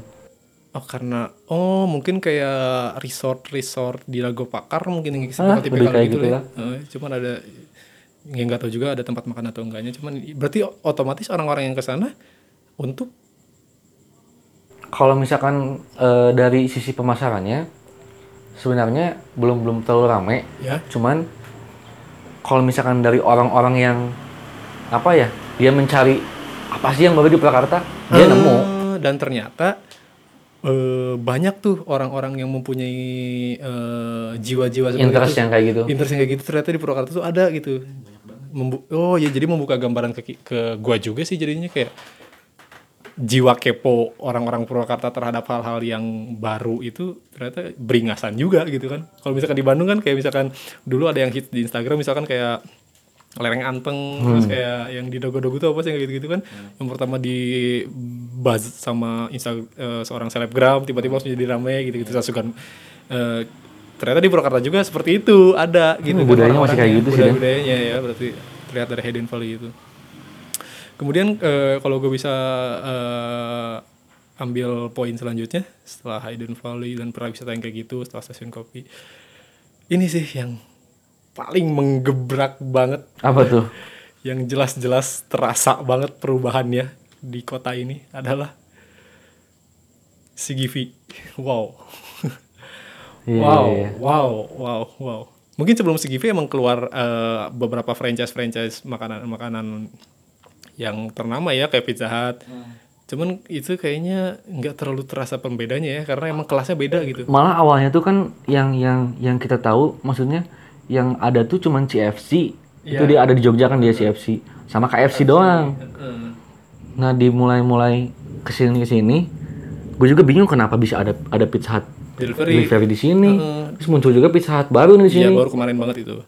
Oh karena oh mungkin kayak resort resort di Lago Pakar mungkin yang
Ah, kayak
gitu
gitu
lah. Eh, cuman ada yang nggak tahu juga ada tempat makan atau enggaknya. Cuman berarti otomatis orang-orang yang ke sana untuk
Kalau misalkan eh, dari sisi pemasarannya, sebenarnya belum belum terlalu rame.
ya
Cuman kalau misalkan dari orang-orang yang apa ya, dia mencari apa sih yang baru di Purwakarta, dia nemu.
Eh, dan ternyata eh, banyak tuh orang-orang yang mempunyai eh, jiwa-jiwa seperti
Interest
itu.
yang kayak gitu.
interest yang kayak gitu ternyata di Purwakarta tuh ada gitu. Membu- oh ya jadi membuka gambaran ke, ke gua juga sih jadinya kayak jiwa kepo orang-orang Purwakarta terhadap hal-hal yang baru itu ternyata beringasan juga gitu kan. Kalau misalkan di Bandung kan kayak misalkan dulu ada yang hit di Instagram misalkan kayak lereng anteng terus kayak yang di dogo-dogo tuh apa sih kayak gitu-gitu kan. Yang pertama di buzz sama Insta eh, seorang selebgram tiba-tiba langsung jadi rame gitu-gitu. Sasukan eh, ternyata di Purwakarta juga seperti itu ada gitu
Hmm, budayanya masih kayak gitu sih, Dan.
budayanya ya berarti terlihat dari Hidden Valley itu. Kemudian eh, kalau gue bisa eh, ambil poin selanjutnya setelah Hidden Valley dan pariwisata yang kayak gitu setelah stasiun kopi ini sih yang paling menggebrak banget
Apa tuh? *laughs*
yang jelas-jelas terasa banget perubahannya di kota ini adalah CGV. Wow.
Iya, *laughs*
wow,
iya,
wow, wow, wow. Mungkin sebelum CGV emang keluar eh, beberapa franchise-franchise makanan-makanan yang ternama ya kayak Pizza Hut. Cuman itu kayaknya nggak terlalu terasa pembedanya ya karena emang kelasnya beda gitu.
Malah awalnya tuh kan yang yang yang kita tahu maksudnya yang ada tuh cuman CFC. Itu
Iya.
dia ada di Jogja kan dia CFC. Sama KFC doang. Nah, dimulai-mulai ke sini ke sini, gue juga bingung kenapa bisa ada ada Pizza Hut
Delivery.
delivery di sini.
Heeh.
Terus muncul juga Pizza Hut baru nih di
Iya
sini.
baru kemarin banget itu.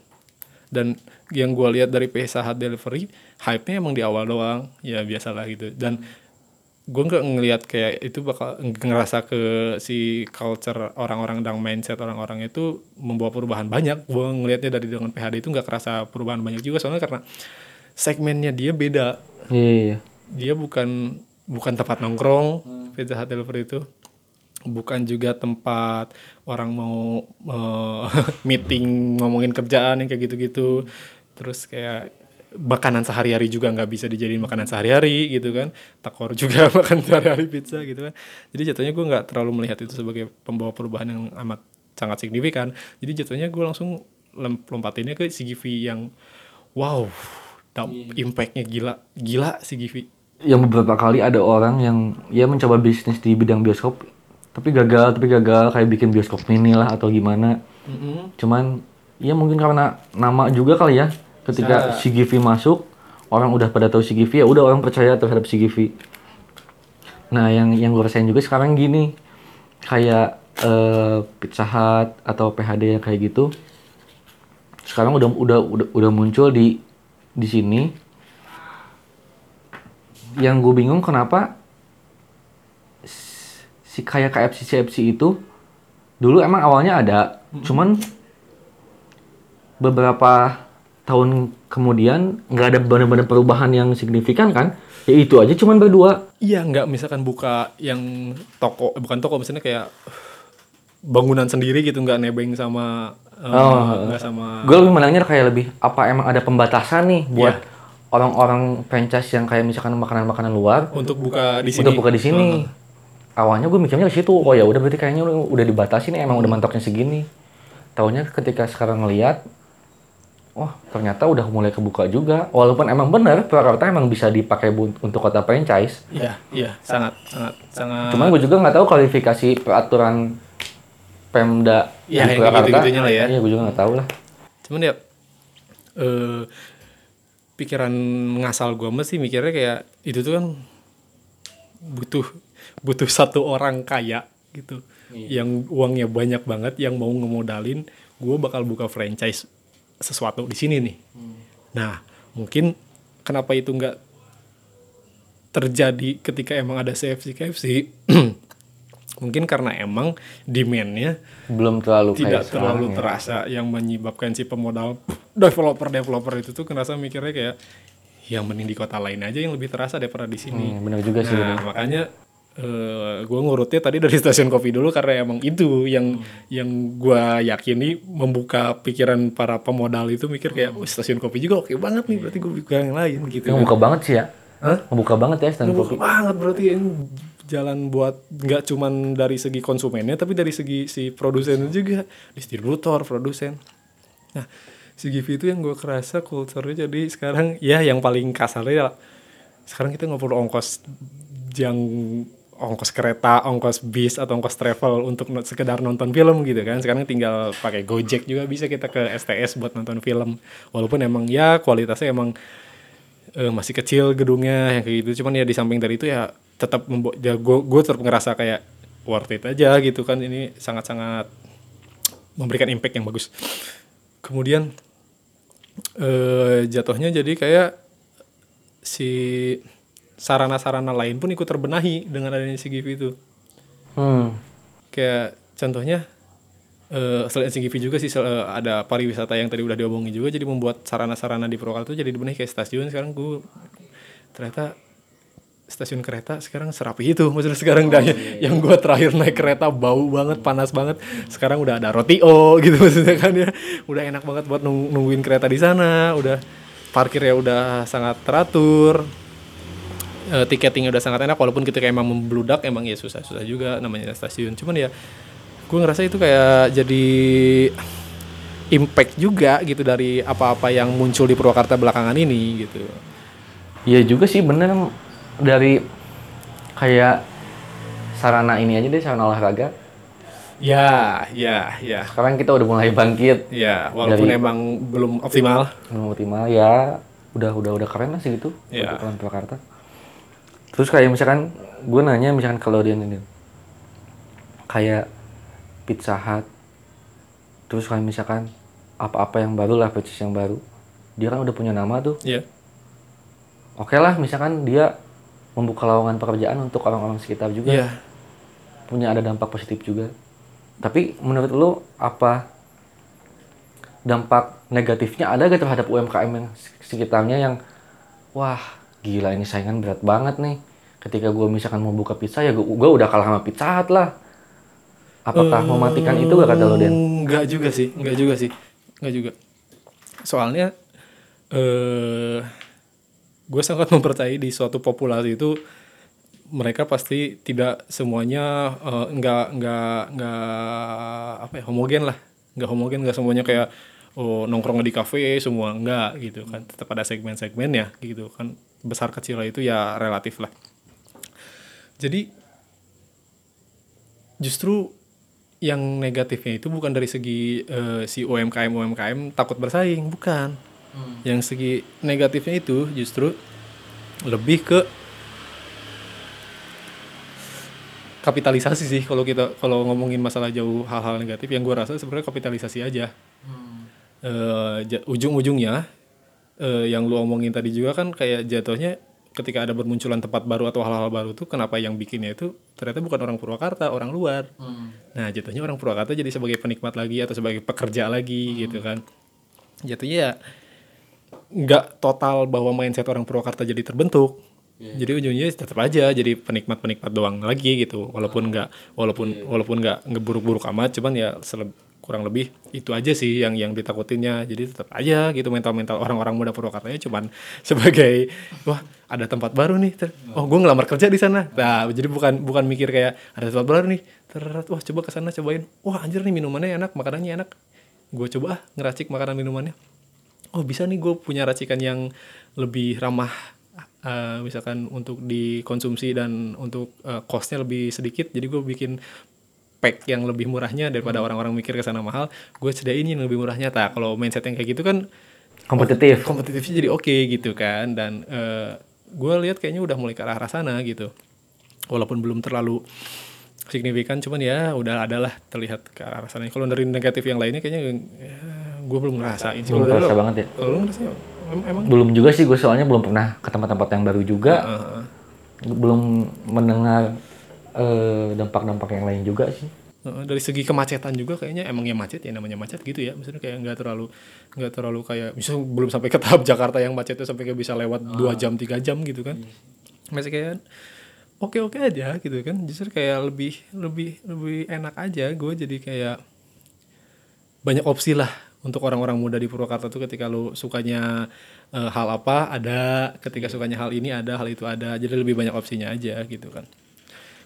Dan yang gue lihat dari Pizza Hut Delivery, hype-nya emang di awal doang. Ya biasalah gitu. Dan gue nggak ngelihat kayak itu bakal ngerasa ke si culture orang-orang dan mindset orang-orang itu membawa perubahan banyak. Gue ngelihatnya dari dengan PHD itu nggak kerasa perubahan banyak juga soalnya karena segmennya dia beda.
Iya, iya.
Dia bukan bukan tempat nongkrong Pizza Hut Delivery itu bukan juga tempat orang mau eh, *laughs* meeting ngomongin kerjaan yang kayak gitu-gitu terus kayak makanan sehari-hari juga nggak bisa dijadiin makanan sehari-hari gitu kan. Takor juga *laughs* makan sehari-hari pizza gitu kan. Jadi jatuhnya gue nggak terlalu melihat itu sebagai pembawa perubahan yang amat sangat signifikan. Jadi jatuhnya gue langsung lompatinnya ke CGV yang wow damp- impactnya gila gila CGV
Yang beberapa kali ada orang yang ya mencoba bisnis di bidang bioskop tapi gagal, tapi gagal kayak bikin bioskop mini lah atau gimana. Cuman ya mungkin karena nama juga kali ya. Ketika CGV masuk, orang udah pada tahu CGV ya udah orang percaya terhadap CGV. Nah, yang yang gue rasain juga sekarang gini. kayak eh, Pizza Hut atau PHD yang kayak gitu sekarang udah udah udah, udah muncul di di sini yang gue bingung kenapa si kayak KFC CFC itu dulu emang awalnya ada cuman beberapa tahun kemudian nggak ada benar-benar perubahan yang signifikan kan ya itu aja cuman berdua
Iya, nggak misalkan buka yang toko, eh, bukan toko, misalnya kayak bangunan sendiri gitu, nggak nebeng sama, eh,
Oh.
nggak sama.
gue lebih menangnya kayak lebih apa emang ada pembatasan nih buat
Iya.
orang-orang franchise yang kayak misalkan makanan-makanan luar
Untuk buka di sini.
untuk buka di sini awalnya gue mikirnya ke situ oh ya udah berarti kayaknya udah, udah dibatasi nih emang udah mantoknya segini tahunya ketika sekarang ngelihat oh ternyata udah mulai kebuka juga. Walaupun emang bener Purwakarta emang bisa dipakai untuk kota franchise.
Iya, iya, sangat, sangat, sangat.
cuman gue juga nggak tahu kualifikasi peraturan Pemda
Ya,
di Purwakarta
gitu-gitunya lah ya.
iya gue juga nggak tahu lah.
Cuman ya, eh pikiran ngasal gue mesti mikirnya kayak itu tuh kan butuh butuh satu orang kaya gitu, yang uangnya banyak banget, yang mau ngemodalin, gue bakal buka franchise sesuatu di sini nih. Nah, mungkin kenapa itu nggak terjadi ketika emang ada CFC KFC? *clears throat* mungkin karena emang demand-nya
belum terlalu
tidak terlalu
ya.
terasa yang menyebabkan si pemodal *clears throat* developer developer itu tuh ngerasa mikirnya kayak yang mending di kota lain aja yang lebih terasa daripada di sini.
Hmm, bener juga sih bener.
Nah makanya gue ngurutnya tadi dari *laughs* stasiun kopi dulu karena emang itu yang yang gue yakini membuka pikiran para pemodal itu mikir kayak oh, stasiun kopi juga oke banget nih berarti gue buka yang lain gitu.
yang buka banget sih ya
Hah?
Ngebuka banget ya
Ngebuka
kopi.
banget berarti ini jalan buat nggak cuman dari segi konsumennya tapi dari segi si produsen juga distributor produsen nah si Givi itu yang gue kerasa culture-nya jadi sekarang ya yang paling kasarnya ya, sekarang kita nggak perlu ongkos yang ongkos kereta, ongkos bis atau ongkos travel untuk sekedar nonton film gitu kan. Sekarang tinggal pakai Gojek juga bisa kita ke STS buat nonton film. Walaupun emang ya kualitasnya emang eh, masih kecil gedungnya yang kayak gitu cuman ya di samping dari itu ya tetap ya gue gue tetap ngerasa kayak worth it aja gitu kan ini sangat sangat memberikan impact yang bagus kemudian eh jatuhnya jadi kayak si sarana-sarana lain pun ikut terbenahi dengan adanya GIF itu.
Hmm.
kayak contohnya eh selain CGV juga sih eh, ada pariwisata yang tadi udah diomongin juga jadi membuat sarana-sarana di Purwakarta itu jadi dibenahi. Kayak stasiun sekarang gue ternyata stasiun kereta sekarang serapi itu. *laughs* Maksudnya sekarang dah yang gue terakhir naik kereta bau banget panas banget. Sekarang udah ada roti o *laughs* gitu maksudnya kan ya. Udah enak banget buat nung- nungguin kereta di sana udah parkirnya udah sangat teratur eh, tiketingnya udah sangat enak walaupun ketika emang membludak emang ya susah susah juga namanya stasiun. Cuman ya gue ngerasa itu kayak jadi impact juga gitu dari apa-apa yang muncul di Purwakarta belakangan ini gitu.
Iya juga sih bener. Dari kayak sarana ini aja deh sarana olahraga.
ya ya ya.
Sekarang kita udah mulai bangkit,
ya walaupun
Dari-
emang belum optimal.
Belum optimal ya. Udah udah udah keren lah sih gitu untuk orang Purwakarta. Terus kayak misalkan gue nanya misalkan kalau dia ini. Kayak Pizza Hut. Terus kayak misalkan apa-apa yang baru lah franchise yang baru. Dia kan udah punya nama tuh.
Ya
oke lah misalkan dia membuka lowongan pekerjaan untuk orang-orang sekitar juga.
Ya
punya ada dampak positif juga. Tapi menurut lu apa dampak negatifnya ada gak terhadap UMKM yang sekitarnya yang wah gila ini saingan berat banget nih ketika gue misalkan mau buka pizza ya gue udah kalah sama pizza Hut lah apakah mematikan itu gak kata lu Den?
Enggak juga sih, enggak juga sih, enggak juga. Soalnya eh gue sangat *laughs* mempercayai di suatu populasi itu mereka pasti tidak semuanya eh, enggak enggak enggak apa ya homogen lah, enggak homogen, enggak semuanya kayak oh nongkrong di kafe semua enggak gitu kan, tetap ada segmen-segmennya gitu kan. Besar kecil itu ya relatif lah. Jadi justru yang negatifnya itu bukan dari segi eh, si UMKM UMKM takut bersaing bukan. Yang segi negatifnya itu justru lebih ke kapitalisasi sih kalau kita kalau ngomongin masalah jauh hal-hal negatif. Yang gue rasa sebenarnya kapitalisasi aja. Eh, ja- ujung-ujungnya eh, yang lu omongin tadi juga kan kayak jatuhnya ketika ada bermunculan tempat baru atau hal-hal baru tuh kenapa yang bikinnya itu ternyata bukan orang Purwakarta orang luar. Nah jatuhnya orang Purwakarta jadi sebagai penikmat lagi atau sebagai pekerja lagi gitu kan. Jatuhnya ya nggak total bahwa mindset orang Purwakarta jadi terbentuk. Jadi ujungnya tetap aja jadi penikmat-penikmat doang lagi gitu. Walaupun nggak walaupun walaupun nggak ngeburuk-buruk amat, cuman ya kurang lebih itu aja sih yang yang ditakutinnya. Jadi tetap aja gitu mental-mental orang-orang muda Purwakartanya cuman *laughs* sebagai wah ada tempat baru nih. ter- oh gue ngelamar kerja di sana. Nah jadi bukan bukan mikir kayak ada tempat baru nih. Ter- wah coba ke sana cobain. Wah anjir nih minumannya enak, makanannya enak. Gue coba ah ngeracik makanan minumannya oh bisa nih gue punya racikan yang lebih ramah eh, misalkan untuk dikonsumsi dan untuk eh, costnya lebih sedikit jadi gue bikin pack yang lebih murahnya daripada orang-orang mikir ke sana mahal gue sediain yang lebih murahnya tak kalau mindset yang kayak gitu kan
Kompetitif.
kompetitifnya jadi oke gitu kan dan eh, gue lihat kayaknya udah mulai ke arah arah sana gitu walaupun belum terlalu signifikan cuman ya udah adalah terlihat ke arah sana kalau dari negatif yang lainnya kayaknya ya, gue belum ngerasain sih
Belum
lu-
banget ya.
ngerasain em- emang
Belum juga sih gue soalnya belum pernah ke tempat-tempat yang baru juga.
Heeh.
Belum mendengar dampak-dampak yang lain juga sih.
Heeh, dari segi kemacetan juga kayaknya emang ya macet ya namanya macet gitu ya. Misalnya kayak nggak terlalu nggak terlalu kayak misalnya belum sampai ke tahap *laughs* Jakarta yang macetnya sampai kayak bisa lewat dua jam tiga jam gitu kan. Masih kayak oke oke aja gitu kan. Justru kayak lebih lebih lebih enak aja. Gue jadi kayak banyak opsi lah untuk orang-orang muda di Purwakarta tuh ketika lu sukanya eh, hal apa ada ketika sukanya hal ini ada hal itu ada. Jadi lebih banyak opsinya aja gitu kan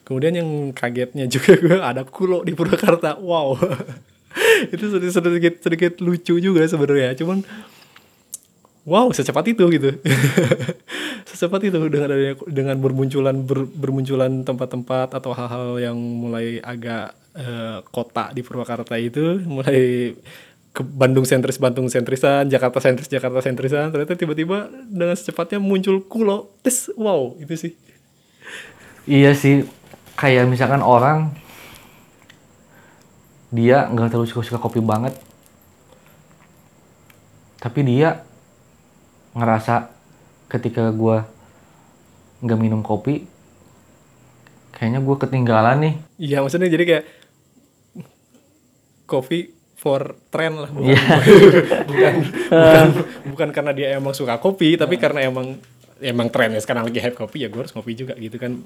Kemudian yang kagetnya juga gue ada kulo di Purwakarta. Wow. *laughs* itu sedikit, sedikit sedikit lucu juga sebenarnya. Cuman wow, secepat itu gitu. *laughs* secepat itu dengan adanya dengan bermunculan ber- bermunculan tempat-tempat atau hal-hal yang mulai agak eh, kota di Purwakarta itu mulai ke Bandung sentris Bandung sentrisan, Jakarta sentris Jakarta sentrisan, ternyata tiba-tiba dengan secepatnya muncul kulo. Tes, wow, itu sih.
Iya sih, kayak misalkan orang dia nggak terlalu suka-suka kopi banget, tapi dia ngerasa ketika gua nggak minum kopi, kayaknya gua ketinggalan nih.
Iya maksudnya jadi kayak coffee for trend lah bukan,
Iya. *laughs*
bukan, bukan bukan karena dia emang suka kopi tapi karena emang emang trennya sekarang lagi hype kopi ya gue harus kopi juga gitu kan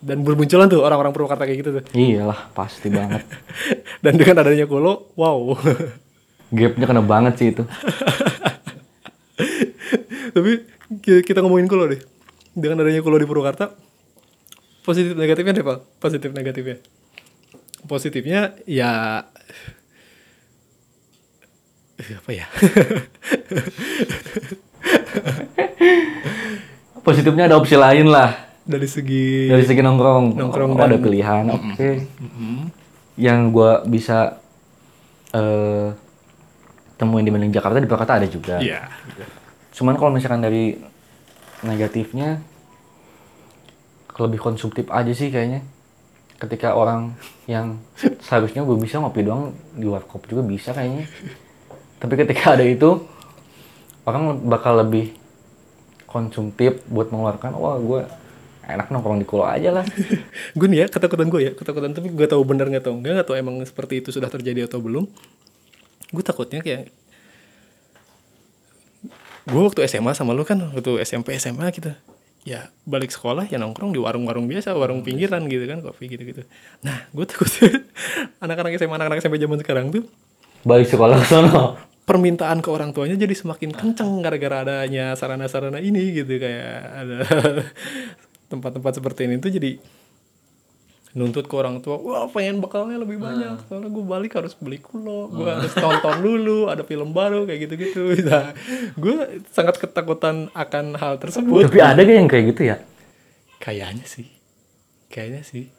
dan bermunculan tuh orang-orang Purwakarta kayak gitu tuh
Iyalah, pasti banget. *laughs*
dan dengan adanya kulo wow *laughs*
Gapnya kena banget sih itu. *laughs*
tapi ki- kita ngomongin kulo deh dengan adanya kulo di Purwakarta positif negatifnya deh pak positif negatifnya positifnya ya Eh, apa ya
Positifnya ada opsi lain lah.
Dari segi
Dari segi nongkrong,
Nongkrong
oh, ada pilihan. Oke. Yang gua bisa eh temuin di Bandung Jakarta di Jakarta ada juga.
Iya.
Cuman kalau misalkan dari negatifnya lebih konsumtif aja sih kayaknya. Ketika orang yang seharusnya gue bisa ngopi doang di warkop juga bisa kayaknya. Tapi ketika ada itu orang bakal lebih konsumtif buat mengeluarkan wah gue enak nongkrong di kulo aja lah. *laughs*
gue nih ya ketakutan gue ya ketakutan tapi gue tahu benar nggak tahu enggak nggak tahu emang seperti itu sudah terjadi atau belum gue takutnya kayak gue waktu SMA sama lu kan waktu SMP SMA gitu ya balik sekolah ya nongkrong di warung-warung biasa warung pinggiran gitu kan kopi gitu-gitu nah gue takut *laughs* anak-anak SMA anak-anak SMP zaman sekarang tuh
Balik sekolah ke sono.
permintaan ke orang tuanya jadi semakin kenceng gara-gara adanya sarana-sarana ini gitu kayak ada tempat-tempat seperti ini tuh jadi nuntut ke orang tua wah pengen bekalnya lebih banyak soalnya gue balik harus beli kulo gue harus tonton dulu ada film baru kayak gitu-gitu *laughs* nah, gue sangat ketakutan akan hal tersebut
Tapi ada gak yang kayak gitu ya?
kayaknya sih kayaknya sih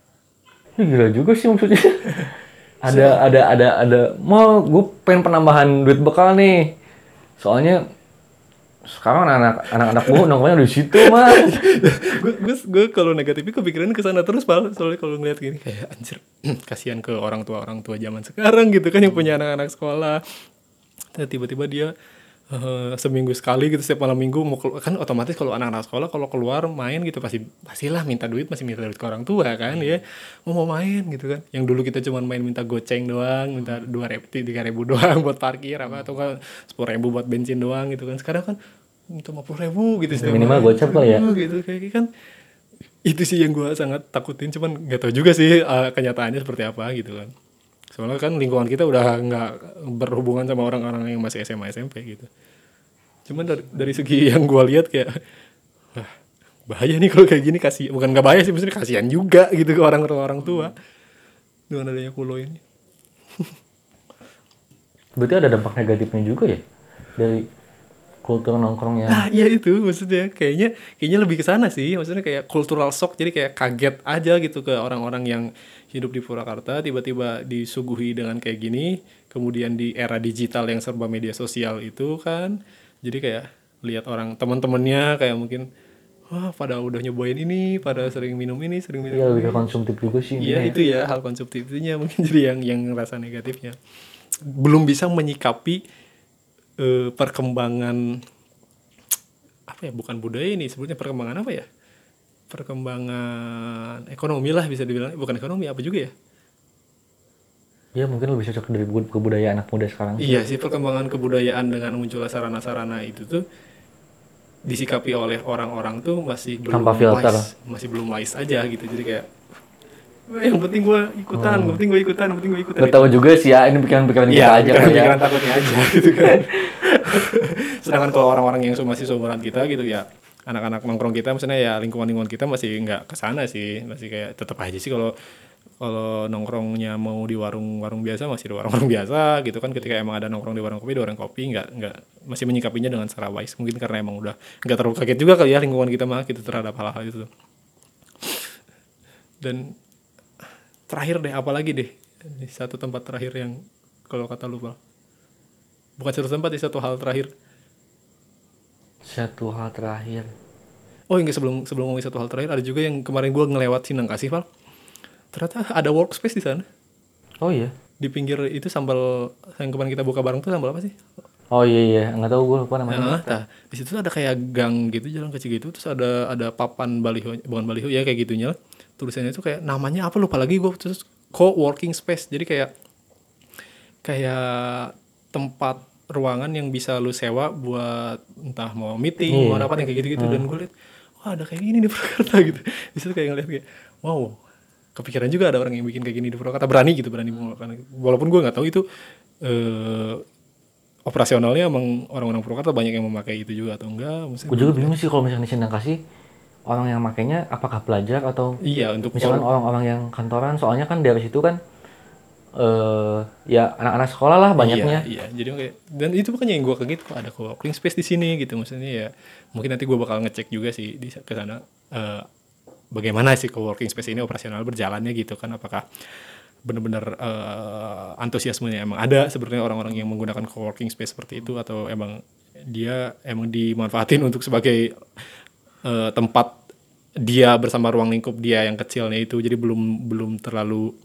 gila juga sih maksudnya. *laughs* ada ada ada ada mau gue pengen penambahan duit bekal nih. Soalnya sekarang anak-anak anak-anak gue nongkrongnya di situ mah
gue gue kalau negatifnya kepikiran ke sana terus pal. Soalnya kalau ngeliat gini kayak anjir *clears throat* kasihan ke orang tua orang tua zaman sekarang gitu kan yang punya anak-anak sekolah. Dan tiba-tiba dia eh, seminggu sekali gitu setiap malam minggu mau kelu- kan otomatis kalau anak-anak sekolah kalau keluar main gitu pasti pastilah minta duit masih minta duit ke orang tua kan ya. Mau mau main gitu kan. Yang dulu kita cuma main minta goceng doang minta dua ribu tiga ribu doang *laughs* buat parkir apa atau kan sepuluh ribu buat bensin doang gitu kan. Sekarang kan minta lima puluh ribu gitu. Setiap
Minimal
malam.
gocap lah ya.
Aduh, gitu. Kayak kan itu sih yang gue sangat takutin cuman nggak tahu juga sih uh, kenyataannya seperti apa gitu kan soalnya kan lingkungan kita udah nggak berhubungan sama orang-orang yang masih SMA SMP gitu. Cuman dari, dari segi *laughs* yang gue lihat kayak wah bahaya nih kalau kayak gini. Kasih bukan nggak bahaya sih maksudnya kasihan juga gitu ke orang-orang orang tua. Dengan adanya kulo ini. *laughs*
Berarti ada dampak negatifnya juga ya? Dari kultur nongkrongnya
Nah, iya itu maksudnya kayaknya kayaknya lebih ke sana sih. Maksudnya kayak cultural shock jadi kayak kaget aja gitu ke orang-orang yang hidup di Purwakarta tiba-tiba disuguhi dengan kayak gini, kemudian di era digital yang serba media sosial itu kan. Jadi kayak lihat orang teman-temannya kayak mungkin wah pada udah nyobain ini, pada sering minum ini, sering minum
Iya
ini.
lebih konsumtif juga sih
Iya
ya.
itu ya hal konsumtifnya mungkin *laughs* jadi yang yang rasa negatifnya belum bisa menyikapi eh, perkembangan apa ya bukan budaya ini sebetulnya perkembangan apa ya perkembangan ekonomi lah bisa dibilang. Bukan ekonomi apa juga ya?
Ya mungkin lebih cocok dari bu- kebudayaan anak muda sekarang
iya sih perkembangan kebudayaan dengan munculnya sarana-sarana itu tuh disikapi oleh orang-orang tuh masih belum
Tanpa filter.
wise. Masih belum wise aja gitu. Jadi kayak "Wah, yang penting gue ikutan, yang penting gue ikutan, yang penting gue ikutan.
Gak tahu juga sih ya. Ini pikiran-pikiran kita
Iya,
aja
pikiran,
ya.
pikiran takutnya aja gitu kan. *laughs* Sedangkan kalau orang-orang yang masih seumuran kita gitu ya, anak-anak nongkrong kita maksudnya ya lingkungan-lingkungan kita masih nggak ke sana sih, masih kayak tetap aja sih kalau kalau nongkrongnya mau di warung-warung biasa masih di warung-warung *laughs* biasa gitu kan. Ketika emang ada nongkrong di warung kopi di warung kopi nggak nggak masih menyikapinya dengan secara wise mungkin karena emang udah nggak terlalu kaget juga kali ya lingkungan kita mah gitu terhadap hal-hal itu. Dan terakhir deh apalagi deh? Satu tempat terakhir yang kalau kata lu bukan satu tempat di satu hal terakhir
satu hal terakhir.
Oh enggak sebelum sebelum ngomongin satu hal terakhir ada juga yang kemarin gua ngelewat Sindang Kasih Val? Ternyata ada workspace di sana.
Oh iya.
Di pinggir itu sambal yang kemarin kita buka bareng tuh sambal apa sih?
Oh iya iya. Nggak tahu gue lupa namanya.
Nah, nah, di situ ada kayak gang gitu, jalan kecil gitu, terus ada ada papan baliho, bukan baliho ya kayak gitunya. Tulisannya itu kayak namanya apa lupa lagi gue terus co-working space. Jadi kayak kayak tempat ruangan yang bisa lu sewa buat entah mau meeting, mau apa yang kayak gitu-gitu. Dan gue liat wah ada kayak gini di Purwakarta *laughs* gitu. Di situ kayak ngeliat kayak wow, kepikiran juga ada orang yang bikin kayak gini di Purwakarta. Berani gitu berani melakukan walaupun gue nggak tahu itu eh operasionalnya emang orang-orang Purwakarta banyak yang memakai itu juga atau enggak
gue juga bingung sih kalau misalnya di Sindang Kasih orang yang makainya apakah pelajar atau
iya untuk
misalkan orang-orang yang kantoran? Soalnya kan dari situ kan eh ya anak-anak sekolah lah banyaknya
Iya, iya. Jadi kayak dan itu makanya yang gue kaget kok ada co-working space di sini gitu. Maksudnya ya mungkin nanti gue bakal ngecek juga sih di ke sana eh, bagaimana sih co-working space ini operasional berjalannya gitu kan apakah benar-benar eh, antusiasmenya emang ada sebenarnya orang-orang yang menggunakan co-working space seperti itu atau emang dia emang dimanfaatin untuk sebagai eh, tempat dia bersama ruang lingkup dia yang kecilnya itu jadi belum belum terlalu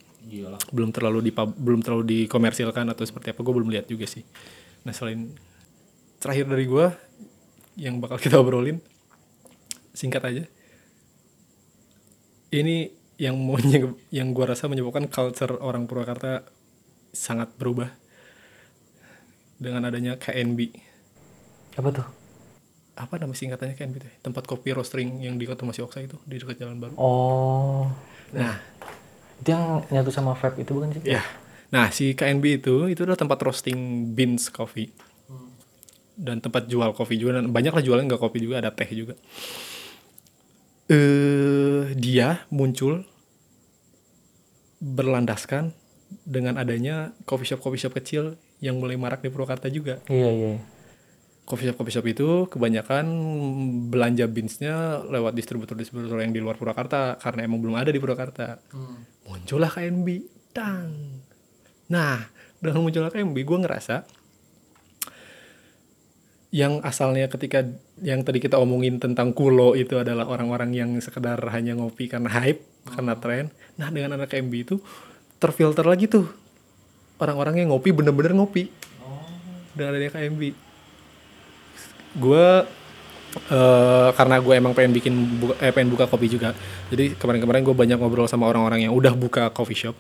belum terlalu di belum terlalu dikomersilkan atau seperti apa gue belum lihat juga sih. Nah selain terakhir dari gue yang bakal kita obrolin singkat aja. Ini yang mau *laughs* yang gue rasa menyebabkan culture orang Purwakarta sangat berubah dengan adanya KNB
apa tuh?
Apa nama singkatannya KNB tuh? tempat kopi roasting yang di Kota Masih Oksa itu di dekat Jalan Baru.
Oh.
Nah
itu yang nyatu sama vape itu bukan sih
Ya. Nah, si KNB itu itu adalah tempat roasting beans coffee. Dan tempat jual kopi juga dan banyak lah jualan nggak kopi juga ada teh juga. Eh dia muncul berlandaskan dengan adanya coffee shop coffee shop kecil yang mulai marak di Purwakarta juga.
iya iya
Coffee shop coffee shop itu kebanyakan belanja beansnya lewat distributor-distributor yang di luar Purwakarta karena emang belum ada di Purwakarta. Muncullah KNB, tang. Nah, dengan munculnya KNB, gue ngerasa yang asalnya ketika yang tadi kita omongin tentang kulo itu adalah orang-orang yang sekedar hanya ngopi karena hype karena tren. Nah dengan anak MB itu terfilter lagi tuh. Orang-orang yang ngopi bener-bener ngopi. Dengan adanya KMB gue eh, karena gue emang pengen bikin buka, eh, pengen buka kopi juga. Jadi kemarin-kemarin gue banyak ngobrol sama orang-orang yang udah buka coffee shop.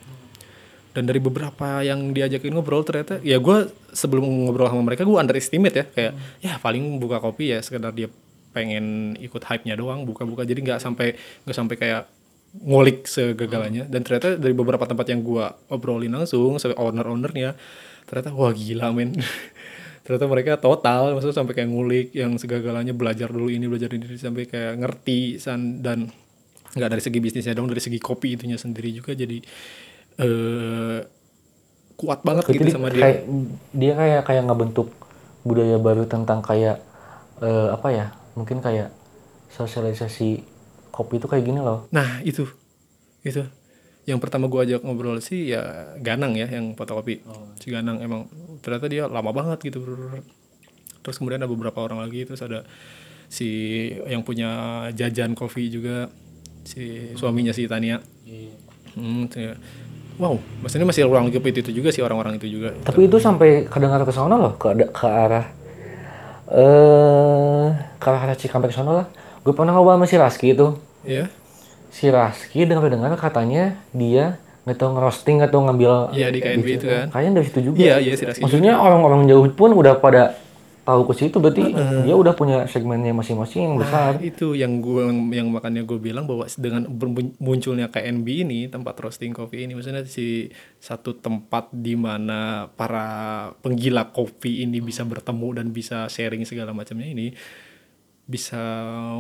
Dan dari beberapa yang diajakin ngobrol ternyata ya gue sebelum ngobrol sama mereka gue underestimate ya. Kayak ya paling buka kopi ya sekedar dia pengen ikut hype-nya doang buka-buka. Jadi nggak sampai nggak sampai kayak ngulik segagalannya dan ternyata dari beberapa tempat yang gue obrolin langsung sama owner-ownernya ternyata wah gila men *laughs* ternyata mereka total maksudnya sampai kayak ngulik yang segagalannya belajar dulu ini belajar ini sampai kayak ngerti san dan nggak dari segi bisnisnya dong dari segi kopi itunya sendiri juga jadi eh kuat banget gitu
Jadi
sama dia.
kayak dia kayak kayak ngebentuk budaya baru tentang kayak eh, apa ya mungkin kayak sosialisasi kopi itu kayak gini loh.
Nah itu, itu yang pertama gua ajak ngobrol sih ya Ganang ya yang fotokopi. Si Ganang emang ternyata dia lama banget gitu. Terus kemudian ada beberapa orang lagi terus ada si yang punya jajan kopi juga si suaminya si Tania. Hmm, tuh ya. Wow, maksudnya masih ruang lingkup itu, itu juga sih orang-orang itu juga.
tapi itu sampai kedengar ke sana loh ke ke arah eh ke arah Cikampek sana lah gue pernah ngobrol sama si Raski itu
Ya,
si Raski dengar-dengar katanya dia nggak tahu ngerosting atau ngambil
Iya, di KNB itu kan.
kayaknya dari situ juga.
Iya, iya, si Raski
maksudnya orang-orang jauh pun udah pada tahu ke situ berarti dia udah punya segmennya masing-masing yang besar.
Nah, itu yang gue yang makanya gue bilang bahwa dengan munculnya KNB ini tempat roasting kopi ini maksudnya si satu tempat di mana para penggila kopi ini bisa bertemu dan bisa sharing segala macamnya ini bisa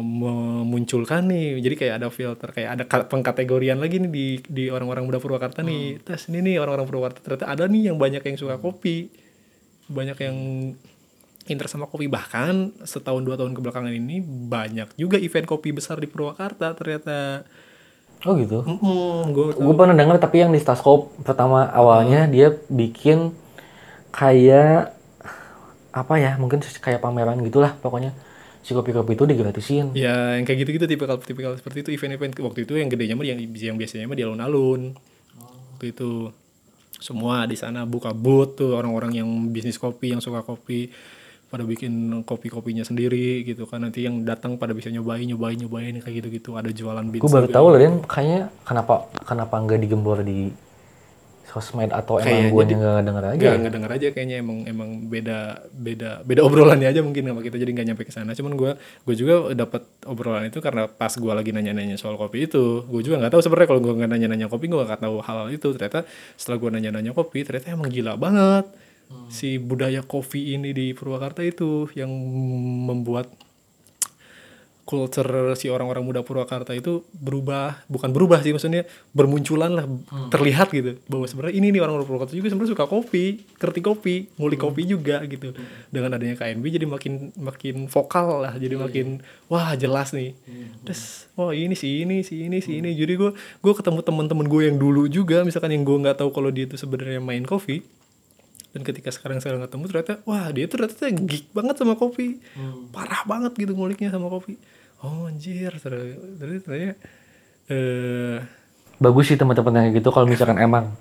memunculkan nih. Jadi kayak ada filter kayak ada ka- pengkategorian lagi nih di di orang-orang muda Purwakarta nih. Tes ini nih orang-orang Purwakarta. Ternyata ada nih yang banyak yang suka kopi. Banyak yang interest sama kopi. Bahkan setahun dua tahun kebelakangan ini banyak juga event kopi besar di Purwakarta ternyata.
Oh gitu?
Gue
gue pernah dengar tapi yang di Staskop pertama awalnya dia bikin kayak apa ya mungkin kayak pameran gitulah pokoknya si kopi-kopi itu digratisin.
Ya yang kayak gitu-gitu tipikal tipikal seperti itu event-event waktu itu yang gedenya mah yang yang biasanya mah di alun-alun. Waktu itu semua di sana buka booth tuh orang-orang yang bisnis kopi yang suka kopi pada bikin kopi-kopinya sendiri gitu kan. Nanti yang datang pada bisa nyobain nyobain nyobain kayak gitu-gitu. Ada jualan beans
gue baru tahu loh Den kayaknya kenapa kenapa nggak digembor di sosmed atau emang
Kayaknya
gue nggak denger aja
Nggak,
ya?
nggak denger aja kayaknya emang emang beda beda beda obrolannya aja mungkin sama kita jadi nggak nyampe ke sana. Cuman gue gue juga dapat obrolan itu karena pas gue lagi nanya-nanya soal kopi itu, gue juga nggak tahu sebenarnya kalau gue nggak nanya-nanya kopi gue nggak tahu hal, hal itu. Ternyata setelah gue nanya-nanya kopi, ternyata emang gila banget si budaya kopi ini di Purwakarta itu yang membuat culture si orang-orang muda Purwakarta itu berubah bukan berubah sih maksudnya bermunculan lah terlihat gitu. Bahwa sebenarnya ini nih orang-orang Purwakarta juga sebenarnya suka kopi ngerti kopi ngulik kopi juga gitu. Dengan adanya KNB jadi makin makin vokal lah jadi makin wah jelas nih. Terus wah ini sih ini sih ini sih ini. Jadi gue gue ketemu teman-teman gue yang dulu juga misalkan yang gue nggak tahu kalau dia itu sebenarnya main kopi dan ketika sekarang sekarang ketemu ternyata wah dia tuh ternyata geek banget sama kopi. Parah banget gitu nguliknya sama kopi oh anjir terus terus ternyata eh
bagus sih teman-teman yang kayak gitu kalau misalkan emang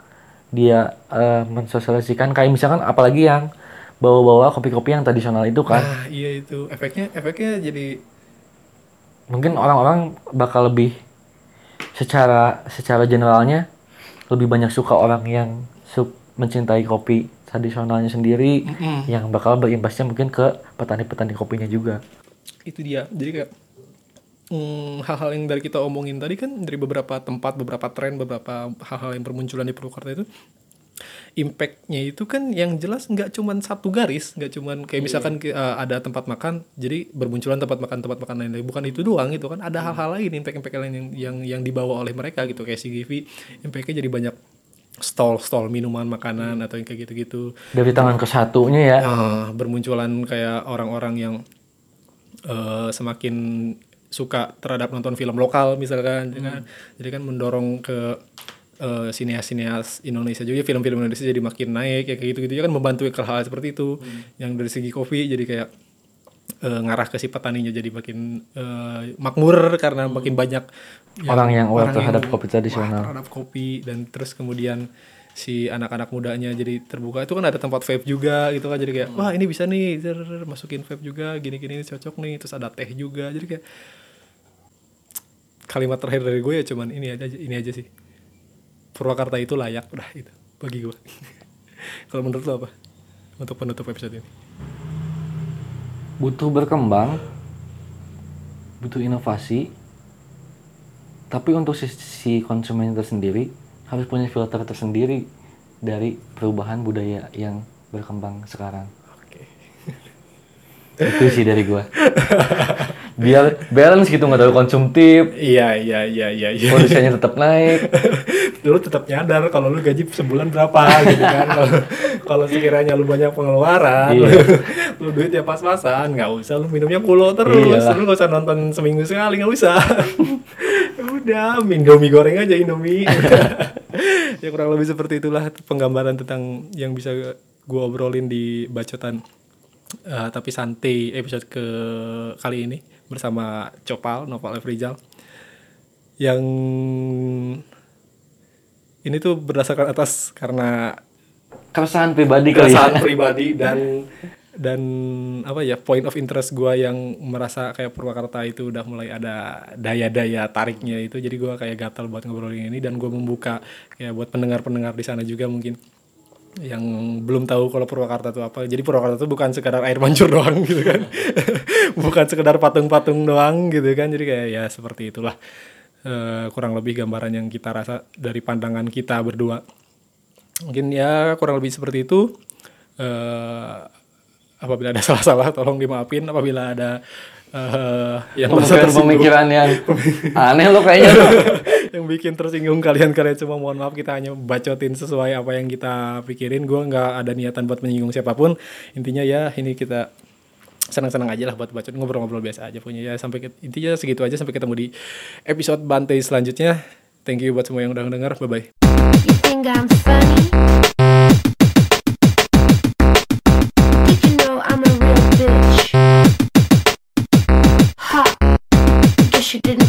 dia eh, mensosialisasikan. Kayak misalkan apalagi yang bawa-bawa kopi-kopi yang tradisional itu kan.
Nah iya itu. Efeknya efeknya jadi
mungkin orang-orang bakal lebih secara secara generalnya lebih banyak suka orang yang su- mencintai kopi tradisionalnya sendiri yang bakal berimbasnya mungkin ke petani-petani kopinya juga.
Itu dia. Jadi kayak mm, hal-hal yang dari kita omongin tadi kan dari beberapa tempat beberapa tren beberapa hal-hal yang bermunculan di Purwakarta itu impactnya itu kan yang jelas nggak cuman satu garis nggak cuman kayak misalkan ke- uh, ada tempat makan jadi bermunculan tempat makan tempat makan lain bukan itu doang gitu kan ada hal-hal lain impact-impact lain yang yang yang dibawa oleh mereka gitu. Kayak si Givi impactnya jadi banyak stall-stall minuman makanan atau yang kayak gitu-gitu.
Dari tangan ke satunya ya.
Ah, bermunculan kayak orang-orang yang eh, semakin suka terhadap nonton film lokal misalkan ya kan? jadi kan mendorong ke eh, sineas-sineas Indonesia juga film-film Indonesia jadi makin naik ya kayak gitu-gitu. Ya kan membantu ke hal seperti itu. Yang dari segi kopi jadi kayak eh, ngarah ke si petaninya jadi makin eh, makmur karena makin banyak
Orang yang aware
orang
terhadap kopi tradisional.
wah, terhadap kopi dan terus kemudian si anak-anak mudanya jadi terbuka. Itu kan ada tempat vape juga gitu kan jadi kayak wah ini bisa nih masukin vape juga gini-gini ini cocok nih. Terus ada teh juga jadi kayak kalimat terakhir dari gue ya cuman ini aja ini aja sih. Purwakarta itu layak udah itu bagi gue. *laughs* Kalau menurut lo apa? Untuk penutup episode ini.
Butuh berkembang, butuh inovasi, tapi untuk si, si konsumen tersendiri harus punya filter tersendiri dari perubahan budaya yang berkembang sekarang.
oke.
Itu sih dari gua. *laughs* Biar balance gitu nggak terlalu konsumtif,
iya iya iya iya iya.
Kondisinya tetap naik. *laughs*
lu tetap nyadar kalau lu gaji sebulan berapa gitu kan. Kalau sekiranya lu banyak pengeluaran
Iya. *laughs*
lu duitnya pas-pasan nggak usah lu minumnya kulo terus.
Iyalah.
lu nggak usah nonton seminggu sekali nggak usah. *laughs* Udah indomie goreng aja indomie. Ya kurang lebih seperti itulah penggambaran tentang yang bisa gue obrolin di bacotan eh, tapi santai episode ke kali ini bersama Copal Noval F. Rizal yang ini tuh berdasarkan atas karena
Keresahan pribadi kali ya.
keresahan pribadi dan dan apa ya point of interest gua yang merasa kayak Purwakarta itu udah mulai ada daya-daya tariknya itu jadi gua kayak gatal buat ngobrolin ini dan gua membuka ya buat pendengar-pendengar di sana juga mungkin yang belum tahu kalau Purwakarta itu apa. Jadi Purwakarta itu bukan sekedar air mancur doang gitu kan. *laughs* Bukan sekedar patung-patung doang gitu kan. Jadi kayak ya seperti itulah Eh, kurang lebih gambaran yang kita rasa dari pandangan kita berdua. Mungkin ya kurang lebih seperti itu. Eh apabila ada *laughs* salah-salah tolong dimaafin. Apabila ada eh yang tersinggung
pemikiran yang *laughs* aneh lo kayaknya. Lo. *laughs*
yang bikin tersinggung kalian kalian cuma mohon maaf kita hanya bacotin sesuai apa yang kita pikirin. Gue nggak ada niatan buat menyinggung siapa pun. Intinya ya ini kita senang-senang aja lah buat bacot ngobrol-ngobrol biasa aja punya. Ya sampai ke- intinya segitu aja sampai ketemu di episode bantai selanjutnya. Thank you buat semua yang udah denger bye bye
You think I'm funny? she didn't